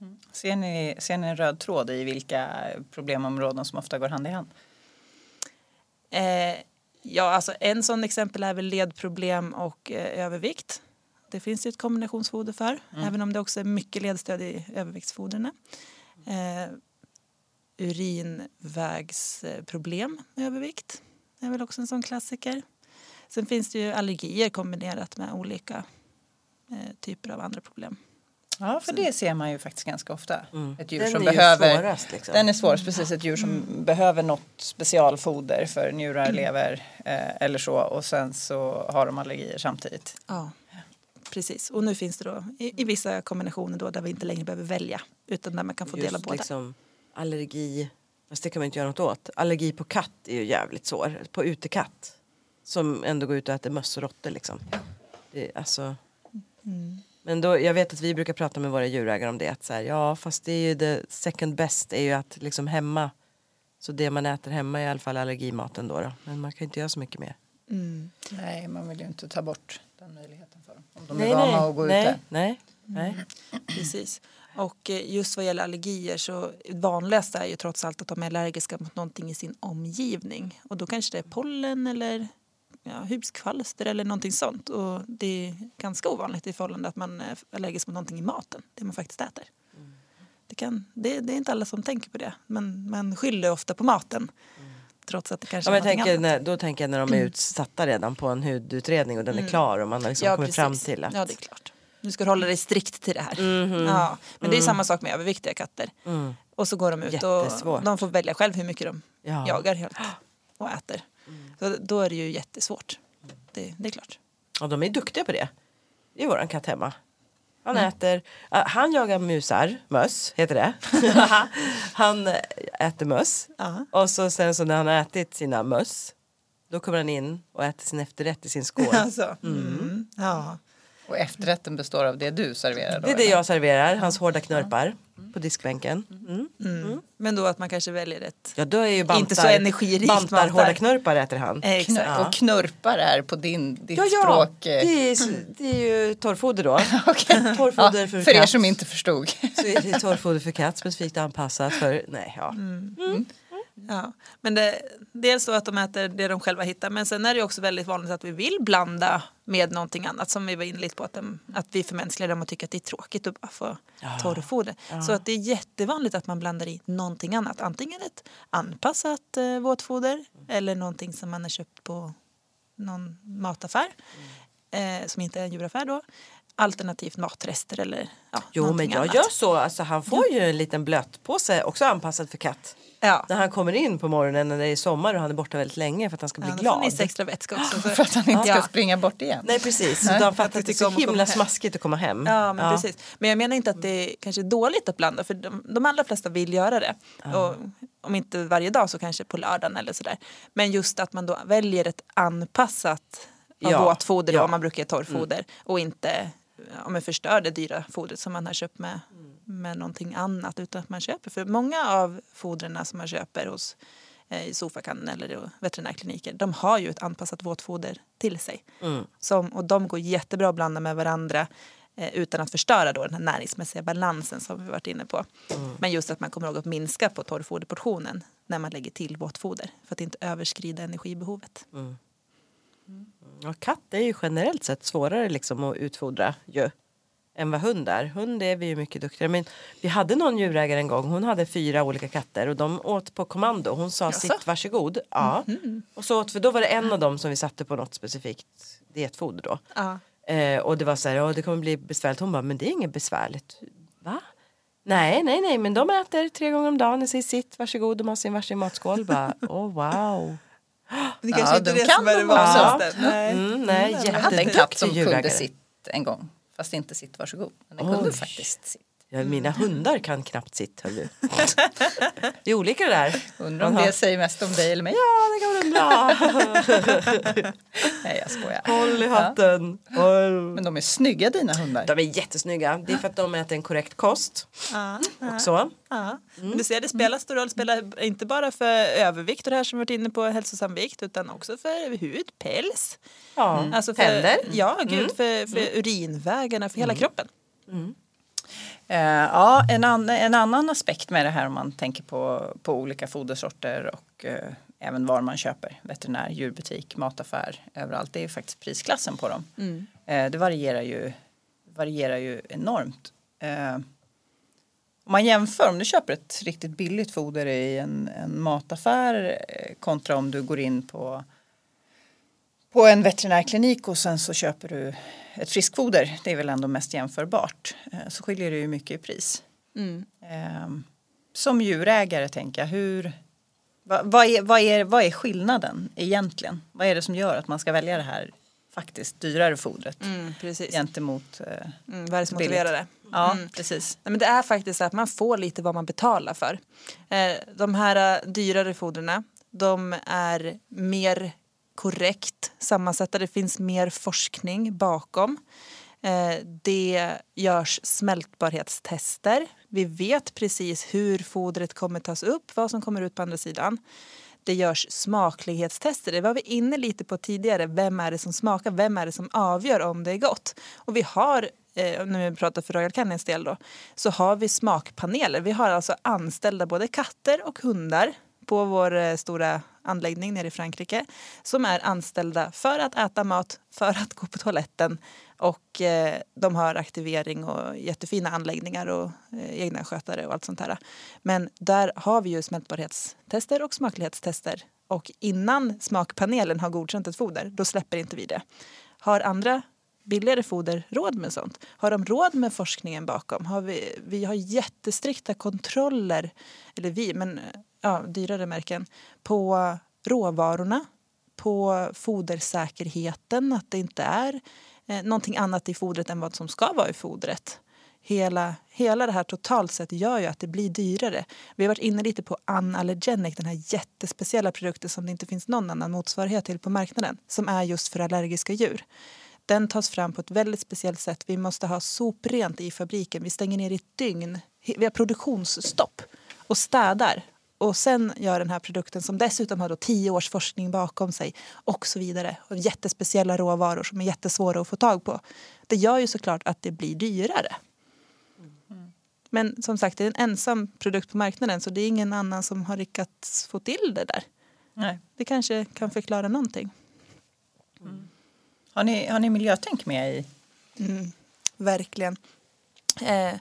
Mm. Ser, ni, ser ni en röd tråd i vilka problemområden som ofta går hand i hand? Eh, ja, alltså en sån exempel är väl ledproblem och eh, övervikt. Det finns ju ett kombinationsfoder för, mm. även om det också är mycket ledstöd i överviktsfodren. Eh, urinvägsproblem med övervikt är väl också en sån klassiker. Sen finns det ju allergier kombinerat med olika eh, typer av andra problem. Ja, för det ser man ju faktiskt ganska ofta. Mm. Ett djur den som behöver, svårast, liksom. Den är svårast, precis. Ett djur som mm. behöver något specialfoder för njurar, mm. lever eh, eller så och sen så har de allergier samtidigt. Ja, precis. Och nu finns det då i, i vissa kombinationer då där vi inte längre behöver välja utan där man kan få Just dela båda. Liksom, allergi, fast det kan man inte göra något åt. Allergi på katt är ju jävligt svår. På utekatt som ändå går ut och äter möss och råttor liksom. Det, alltså, mm. Men då, jag vet att vi brukar prata med våra djurägare om det. Att så här, ja fast det är ju det second best är ju att liksom hemma. Så det man äter hemma är i alla fall allergimaten då. då. Men man kan inte göra så mycket mer. Mm. Nej man vill ju inte ta bort den möjligheten för dem. Om de nej, är vana att gå nej, ute. Nej, nej. Mm. Precis. Och eh, just vad gäller allergier så vanligast är ju trots allt att de är allergiska mot någonting i sin omgivning. Och då kanske det är pollen eller ja, huskvalster eller någonting sånt. Och det är ganska ovanligt i förhållande att man är allergisk mot någonting i maten, det man faktiskt äter. Det, kan, det, det är inte alla som tänker på det, men man skyller ofta på maten. trots att det kanske ja, är tänker annat. när, Då tänker jag när de är utsatta redan på en hudutredning och den är klar och man har liksom Ja, kommit precis. fram till att Ja, det är klart. Nu ska du hålla dig strikt till det här. Mhm. Ja, men det är samma sak med överviktiga katter. Mm. Och så går de ut Jättesvårt. och de får välja själv hur mycket de Ja. jagar helt och äter. Så då är det ju jättesvårt. Det, det är klart. Och de är duktiga på det. Det är våran katt hemma. Han Mm. äter, äh, han jagar musar, möss heter det. *laughs* *laughs* han äter möss. Ja. Och så sen så när han har ätit sina möss då kommer han in och äter sin efterrätt i sin skål. *laughs* Alltså, mm. ja. Och efterrätten består av det du serverar då? Det är det eller? jag serverar, hans hårda knörpar på diskbänken. Mm. Mm. Men då att man kanske väljer ett... Ja då är ju bantar, Inte så energirikt bantar mat hårda knörpar äter han. Eh. Knör, Och knurpar är på din, ditt Ja, ja, språk. det eh, är, det är ju torrfoder då. *laughs* okej. *laughs* Torrfoder ja, för för er som inte förstod. Så är det *laughs* torrfoder för katt specifikt anpassat för, nej ja. Ja. Men det, dels så att de äter det de själva hittar men sen är det också väldigt vanligt att vi vill blanda med någonting annat som vi var inne lite på att, de, att vi förmänskligar dem och tycker att det är tråkigt att bara få torrfoder. Så att det är jättevanligt att man blandar i någonting annat. Antingen ett anpassat eh, våtfoder eller någonting som man har köpt på någon mataffär eh, som inte är en djuraffär då. Alternativt matrester eller ja, Jo men jag annat. gör så, alltså, han får ju en liten blötpåse också anpassad för katt. Ja. När han kommer in på morgonen när det är sommar och han är borta väldigt länge för att han ska bli Ja, glad. ni extra vätska också. *laughs* Så. För att han inte ska Ja. springa bort igen. Nej precis, så han fattar att det är så om att komma himla hem. smaskigt att komma hem. Ja, men precis. Men jag menar inte att det kanske är dåligt att blanda för de, de allra flesta vill göra det. Och om inte varje dag så kanske på lördagen eller sådär. Men just att man då väljer ett anpassat av Ja, våtfoder, ja. om man brukar torrfoder och inte om man förstör det dyra fodret som man har köpt med, med någonting annat utan att man köper. För många av fodren som man köper hos eh, i Sofakan eller veterinärkliniker de har ju ett anpassat våtfoder till sig. Mm. Som, och de går jättebra att blanda med varandra eh, utan att förstöra då den här näringsmässiga balansen som vi varit inne på. Men just att man kommer ihåg att minska på torrfoderportionen när man lägger till våtfoder för att inte överskrida energibehovet. Ja, katt är ju generellt sett svårare liksom att utfodra ju, än vad hund är. Hund är vi ju mycket duktigare. Men vi hade någon djurägare en gång, hon hade fyra olika katter och de åt på kommando. Hon sa Jaså? sitt varsågod. Ja. Och så åt, för då var det en av dem som vi satte på något specifikt dietfoder då. Ja. Eh, och det var så här, "Ja, det kommer bli besvärligt. Hon bara, men det är inget besvärligt. Va? Nej, nej, nej, men de äter tre gånger om dagen i sig sitt, varsågod, de har sin varsin matskål. Bara, *laughs* oh, wow. Det kanske inte är det som är det vanligaste. Nej. Mm, nej, Jag hade en katt som kunde sitt en gång. Fast inte sitt varsågod. Men den kunde Oj. faktiskt sitt. Ja, mina hundar kan knappt sitt. *laughs* Det är olika det där. Undrar om Man har- det säger mest om dig eller mig. Ja, det kan undra. *laughs* Nej jag skojar. Håll i hatten. Håll. Men de är snygga dina hundar. De är jättesnygga. Det är för att de äter en korrekt kost. Ja, ja. Och så. Ja. Men du ser, det spelar stor roll. Det spelar inte bara för övervikt och det här som vi varit inne på, hälsosam vikt, utan också för hud, päls. Ja. Alltså för, Tänder. Ja, gud, för, för urinvägarna, för hela kroppen. Eh, ja, en, an, en annan aspekt med det här om man tänker på, på olika fodersorter och eh, även var man köper. Veterinär, djurbutik, mataffär, överallt. Det är faktiskt prisklassen på dem. Eh, det varierar ju, varierar ju enormt. Eh, om man jämför, om du köper ett riktigt billigt foder i en, en mataffär eh, kontra om du går in på på en veterinärklinik och sen så köper du ett friskfoder, det är väl ändå mest jämförbart, eh, så skiljer det ju mycket i pris. Ehm, Som djurägare tänker jag, hur, vad, vad, är, vad, är, vad är skillnaden egentligen? Vad är det som gör att man ska välja det här faktiskt dyrare fodret Mm, precis. gentemot eh, Mm, vad är det som motiverar det? Ja, Mm. precis. Nej, men det är faktiskt så att man får lite vad man betalar för. Eh, de här eh, dyrare fodren, de är mer korrekt sammansatta. Det finns mer forskning bakom. Eh, det görs smältbarhetstester. Vi vet precis hur fodret kommer tas upp, vad som kommer ut på andra sidan. Det görs smaklighetstester. Det var vi inne lite på tidigare. Vem är det som smakar? Vem är det som avgör om det är gott? Och vi har, eh, när vi pratar för Royal Canins del då, så har vi smakpaneler. Vi har alltså anställda både katter och hundar på vår eh, stora anläggning nere i Frankrike som är anställda för att äta mat, för att gå på toaletten och eh, de har aktivering och jättefina anläggningar och eh, egna skötare och allt sånt här. Men där har vi ju smältbarhetstester och smaklighetstester och innan smakpanelen har godkänt ett foder, då släpper inte vi det. Har andra billigare foder råd med sånt? Har de råd med forskningen bakom? Har vi, vi har jättestrikta kontroller, eller vi, men ja, dyrare märken, på råvarorna, på fodersäkerheten, att det inte är eh, någonting annat i fodret än vad som ska vara i fodret. Hela, hela det här totalt sett gör ju att det blir dyrare. Vi har varit inne lite på Unallergenic, den här jättespeciella produkten som det inte finns någon annan motsvarighet till på marknaden, som är just för allergiska djur. Den tas fram på ett väldigt speciellt sätt. Vi måste ha soprent i fabriken. Vi stänger ner i ett dygn. Vi har produktionsstopp och städar och sen gör den här produkten som dessutom har då tio års forskning bakom sig och så vidare. Och jättespeciella råvaror som är jättesvåra att få tag på. Det gör ju såklart att det blir dyrare. Mm. Men som sagt, det är en ensam produkt på marknaden så det är ingen annan som har lyckats få till det där. Nej. Det kanske kan förklara någonting. Mm. Har, ni, har ni miljötänk med i? Mm, verkligen. Eh,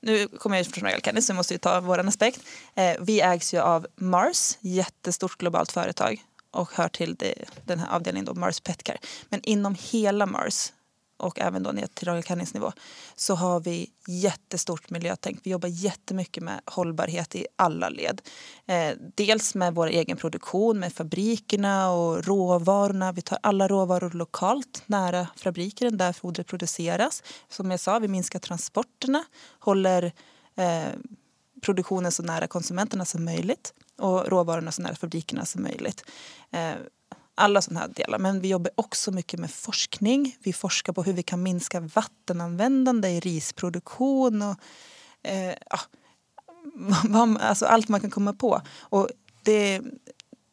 nu kommer jag från Royal Canin så måste vi ta vår aspekt. Eh, vi ägs ju av Mars, jättestort globalt företag och hör till det, den här avdelningen då, Mars Petcare. Men inom hela Mars och även då ner till Royal så har vi jättestort miljötänk. Vi jobbar jättemycket med hållbarhet i alla led. Eh, dels med vår egen produktion, med fabrikerna och råvarorna. Vi tar alla råvaror lokalt nära fabriken där fodret produceras. Som jag sa, vi minskar transporterna, håller eh, produktionen så nära konsumenterna som möjligt och råvarorna så nära fabrikerna som möjligt. Eh, alla sådana här delar. Men vi jobbar också mycket med forskning. Vi forskar på hur vi kan minska vattenanvändande i risproduktion och eh, ja, *laughs* alltså allt man kan komma på. Och det,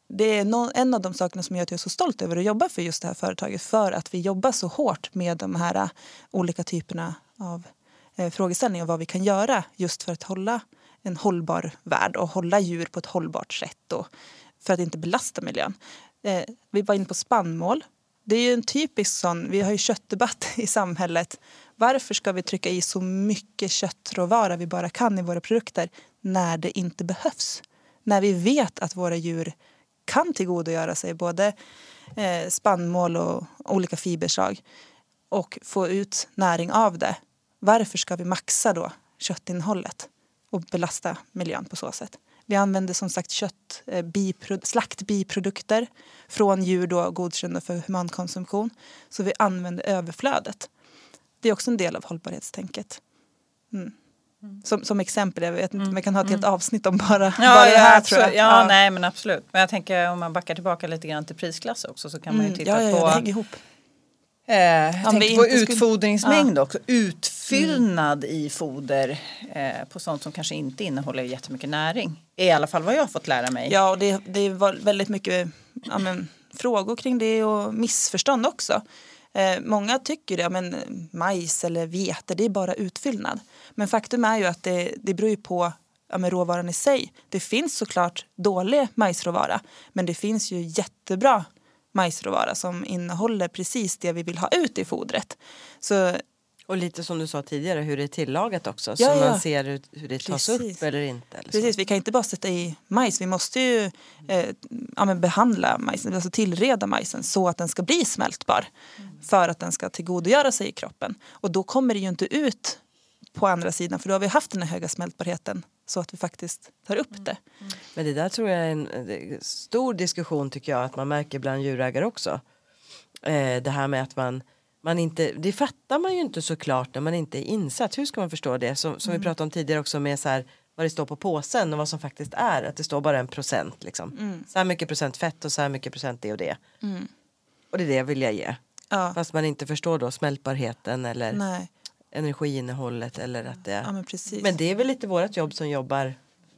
det är no, en av de sakerna som gör att jag är så stolt över att jobba för just det här företaget. För att vi jobbar så hårt med de här uh, olika typerna av uh, frågeställningar och vad vi kan göra just för att hålla en hållbar värld och hålla djur på ett hållbart sätt och för att inte belasta miljön. Eh, vi var inne på spannmål. Det är ju en typisk sån, vi har ju köttdebatt *laughs* i samhället. Varför ska vi trycka i så mycket köttråvara vi bara kan i våra produkter när det inte behövs? När vi vet att våra djur kan tillgodogöra sig både eh, spannmål och olika fiberslag och få ut näring av det. Varför ska vi maxa då köttinnehållet och belasta miljön på så sätt? Vi använder som sagt kött, eh, bipro, slaktbiprodukter från djur då godkända för humankonsumtion. Så vi använder överflödet. Det är också en del av hållbarhetstänket. Mm. Som, som exempel, jag vet inte mm. jag kan ha ett helt mm. avsnitt om bara, ja, bara det här tror jag. Ja, ja, nej men absolut. Men jag tänker om man backar tillbaka lite grann till prisklass också så kan man ju mm. titta ja, ja, på. Eh, jag tänkte på utfodringsmängd skulle... också. Utfyllnad mm. i foder eh, på sånt som kanske inte innehåller jättemycket näring. I alla fall vad jag har fått lära mig. Ja, och det, det var väldigt mycket ja, men, frågor kring det och missförstånd också. Eh, många tycker att ja, majs eller vete det är bara utfyllnad. Men faktum är ju att det, det beror på ja, men råvaran i sig. Det finns såklart dålig majsråvara men det finns ju jättebra majsråvara som innehåller precis det vi vill ha ut i fodret. Så och lite som du sa tidigare hur det är tillagat också så ja. man ser hur, hur det tas upp eller inte. Eller Precis, vi kan inte bara sätta i majs, vi måste ju eh, ja, behandla majsen, alltså tillreda majsen så att den ska bli smältbar mm. för att den ska tillgodogöra sig i kroppen. Och då kommer det ju inte ut på andra sidan för då har vi haft den här höga smältbarheten så att vi faktiskt tar upp det. Mm. Men det där tror jag är en, en stor diskussion tycker jag att man märker bland djurägare också. Eh, det här med att man man inte, det fattar man ju inte såklart när man inte är insatt. Hur ska man förstå det? Så, som mm. vi pratade om tidigare också med så här, vad det står på påsen och vad som faktiskt är. Att det står bara en procent liksom. Mm. Så här mycket procent fett och så här mycket procent det och det. Mm. Och det är det jag vill jag ge. Ja. Fast man inte förstår då smältbarheten eller Nej. Energiinnehållet eller att det ja, men, men, det är väl lite vårt jobb som jobbar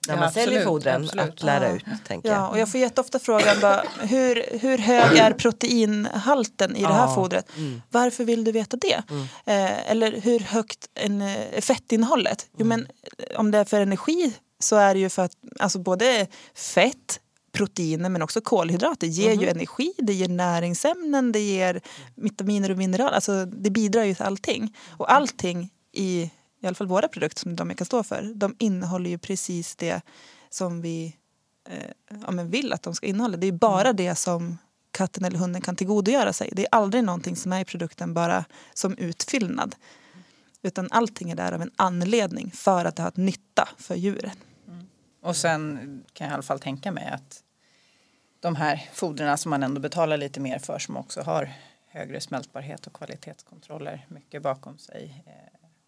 när man absolut, säljer fodren absolut. att lära ut. Tänker ja, och jag får jätteofta frågan bara, hur, hur hög är proteinhalten i det här fodret? Mm. Varför vill du veta det? Mm. Eh, eller hur högt en, är fettinnehållet? Jo, mm. men eh, om det är för energi så är det ju för att alltså både fett proteiner men också kolhydrater ger mm. ju energi, det ger näringsämnen, det ger vitaminer och mineraler. Alltså det bidrar ju till allting. Och allting i i alla fall våra produkter som de kan stå för, de innehåller ju precis det som vi eh, ja, vill att de ska innehålla. Det är bara mm. det som katten eller hunden kan tillgodogöra sig. Det är aldrig någonting som är i produkten bara som utfyllnad. Utan allting är där av en anledning för att det har ett nytta för djuren. Mm. Och sen kan jag i alla fall tänka mig att de här foderna som man ändå betalar lite mer för som också har högre smältbarhet och kvalitetskontroller mycket bakom sig eh,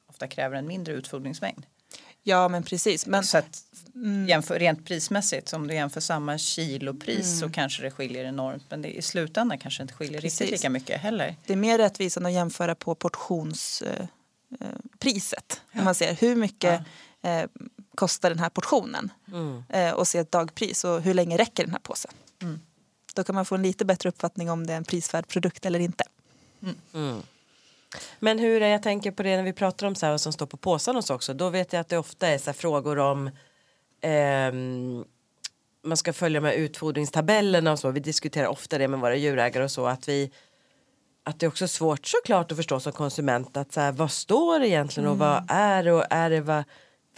ofta kräver en mindre utfodringsmängd. Ja men precis. Men, så att mm. jämför, rent prismässigt om du jämför samma kilopris mm. så kanske det skiljer enormt men det, i slutändan kanske inte skiljer precis. riktigt lika mycket heller. Det är mer rättvist än att jämföra på portionspriset. Eh, eh ja. man ser hur mycket ja. eh, kostar den här portionen mm. eh, och se ett dagpris och hur länge räcker den här påsen. Mm. Då kan man få en lite bättre uppfattning om det är en prisvärd produkt eller inte. Mm. Men hur är jag tänker på det när vi pratar om så här vad som står på påsen och så också. Då vet jag att det ofta är så frågor om eh, man ska följa med utfodringstabellerna och så. Vi diskuterar ofta det med våra djurägare och så att vi att det är också svårt såklart att förstå som konsument att så här, vad står det egentligen och mm. vad är det och är det vad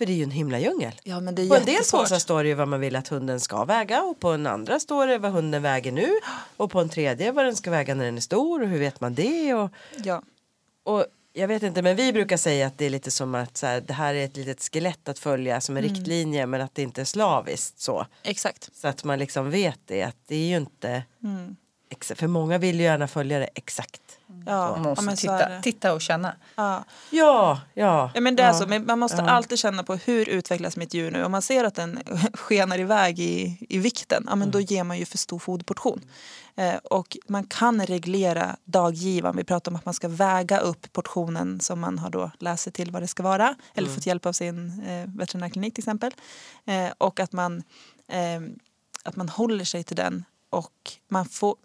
för det är ju en himla djungel. Ja, men det är på en del påsar står det ju vad man vill att hunden ska väga och på en andra står det vad hunden väger nu och på en tredje vad den ska väga när den är stor och hur vet man det? Och, ja. och jag vet inte men vi brukar säga att det är lite som att så här, det här är ett litet skelett att följa som en mm. riktlinje men att det inte är slaviskt så. Exakt. Så att man liksom vet det att det är ju inte mm. För många vill ju gärna följa det exakt. Ja, man måste ja, titta, titta och känna. Ja, ja. ja, ja men det är så. Men man måste alltid känna på hur utvecklas mitt djur nu. Om man ser att den *laughs* skenar iväg i, i vikten, ja, men då mm. ger man ju för stor foderportion. Eh, och man kan reglera daggivaren. Vi pratar om att man ska väga upp portionen som man har då läst sig till vad det ska vara. Eller mm. fått hjälp av sin eh, veterinärklinik till exempel. Eh, och att man, eh, att man håller sig till den och man får,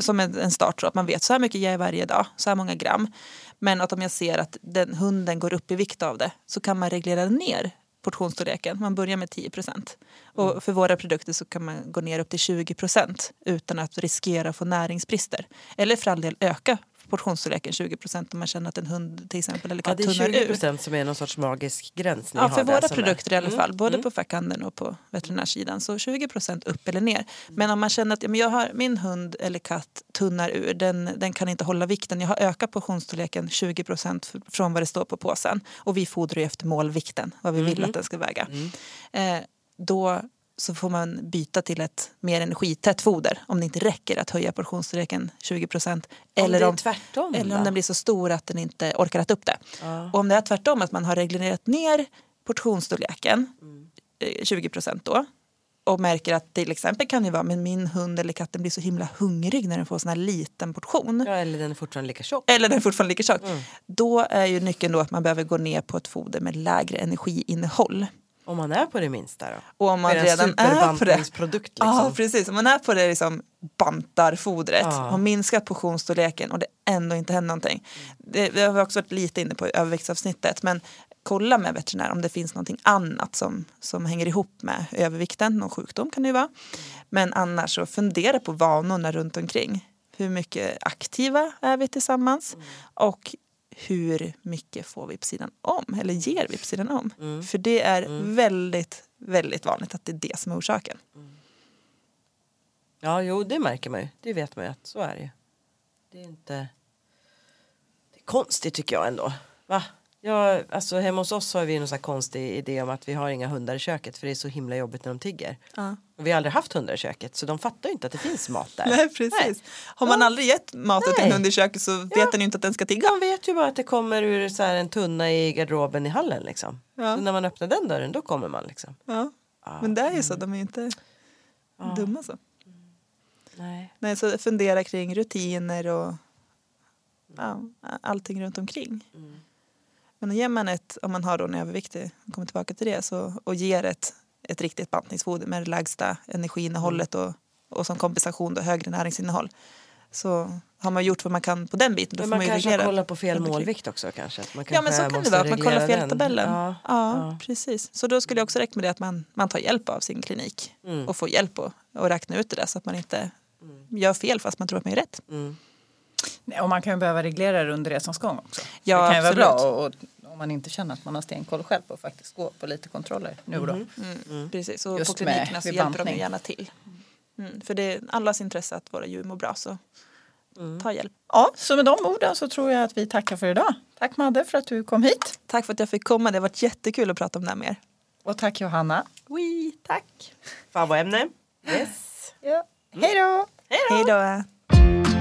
som en start så att man vet så här mycket ger jag varje dag, så här många gram. Men att om jag ser att den hunden går upp i vikt av det så kan man reglera ner portionsstorleken. Man börjar med 10 procent. Och mm. för våra produkter så kan man gå ner upp till 20 procent utan att riskera att få näringsbrister. Eller för all del öka portionsstorleken 20 procent om man känner att en hund till exempel eller katt ja, Det är 20 procent som är någon sorts magisk gräns Ja, för våra produkter är. i alla mm, fall. Mm. Både mm. på fackhandeln och på veterinärsidan. Så 20 procent upp eller ner. Men om man känner att ja, men jag har, min hund eller katt tunnar ur, den, den kan inte hålla vikten. Jag har ökat portionsstorleken 20 procent från vad det står på påsen. Och vi fodrar ju efter målvikten, vad vi vill mm. att den ska väga. Mm. Eh, då så får man byta till ett mer energitätt foder om det inte räcker att höja portionsstorleken 20 procent. Eller, om, tvärtom, eller om den blir så stor att den inte orkar äta upp det. Ja. Och om det är tvärtom, att man har reglerat ner portionsstorleken mm. 20 procent då och märker att till exempel kan det vara men min hund eller katten blir så himla hungrig när den får sån här liten portion. Ja, eller den är fortfarande lika tjock. Eller den är fortfarande lika tjock. Mm. Då är ju nyckeln då att man behöver gå ner på ett foder med lägre energiinnehåll. Om man är på det minsta då? Och om man redan är på det. Liksom. Ja precis, om man är på det liksom bantarfodret, ja. har minskat portionsstorleken och det ändå inte händer någonting. Det, det har vi också varit lite inne på i överviktsavsnittet men kolla med veterinär om det finns någonting annat som, som hänger ihop med övervikten, någon sjukdom kan det ju vara. Men annars så fundera på vanorna runt omkring. Hur mycket aktiva är vi tillsammans? Mm. Och hur mycket får vi på sidan om eller ger vi på sidan om. Mm. För det är mm. väldigt, väldigt vanligt att det är det som är orsaken. Mm. Ja, jo det märker man ju. Det vet man ju att så är det ju. Det är inte... Det är konstigt tycker jag ändå. Va? Ja, alltså hemma hos oss har vi en sån konstig idé om att vi har inga hundar i köket för det är så himla jobbigt när de tigger. Ja. Vi har aldrig haft hundar i köket så de fattar ju inte att det finns mat där. *laughs* Nej precis. Nej. Har man aldrig gett mat till en hund i köket så vet ja. den ju inte att den ska tigga. Man vet ju bara att det kommer ur så en tunna i garderoben i hallen liksom. Ja. Så när man öppnar den dörren då kommer man liksom. Ja. Men det är ju så, de är ju inte dumma så. Nej. Nej, så fundera kring rutiner och ja, allting runt omkring. Mm. Men ger man ett, om man har då en överviktig, kommer tillbaka till det, så, och ger ett, ett riktigt bantningsfoder med det lägsta energiinnehållet och, och som kompensation då högre näringsinnehåll så har man gjort vad man kan på den biten. Då Men man, man kanske kollar på fel målvikt också kanske? Man ja men så kan det vara, att man kollar fel tabellen. Ja, ja, ja, precis. Så då skulle jag också rekommendera att man, man tar hjälp av sin klinik mm. och får hjälp att räkna ut det där så att man inte mm. gör fel fast man tror att man gör rätt. Mm. Och man kan ju behöva reglera det under resans gång också. Ja, det kan ju vara bra och, om man inte känner att man har stenkoll själv på att faktiskt gå på lite kontroller nu och då. Mm. Mm. Precis, och Just på klinikerna så hjälper de gärna till. Mm. För det är allas intresse att våra djur mår bra så mm. ta hjälp. Ja, så med de orden så tror jag att vi tackar för idag. Tack Madde för att du kom hit. Tack för att jag fick komma, det har varit jättekul att prata om det här med er. Och tack Johanna. Oui, tack. Favorämne. Yes. Ja. Hej då! Hej då!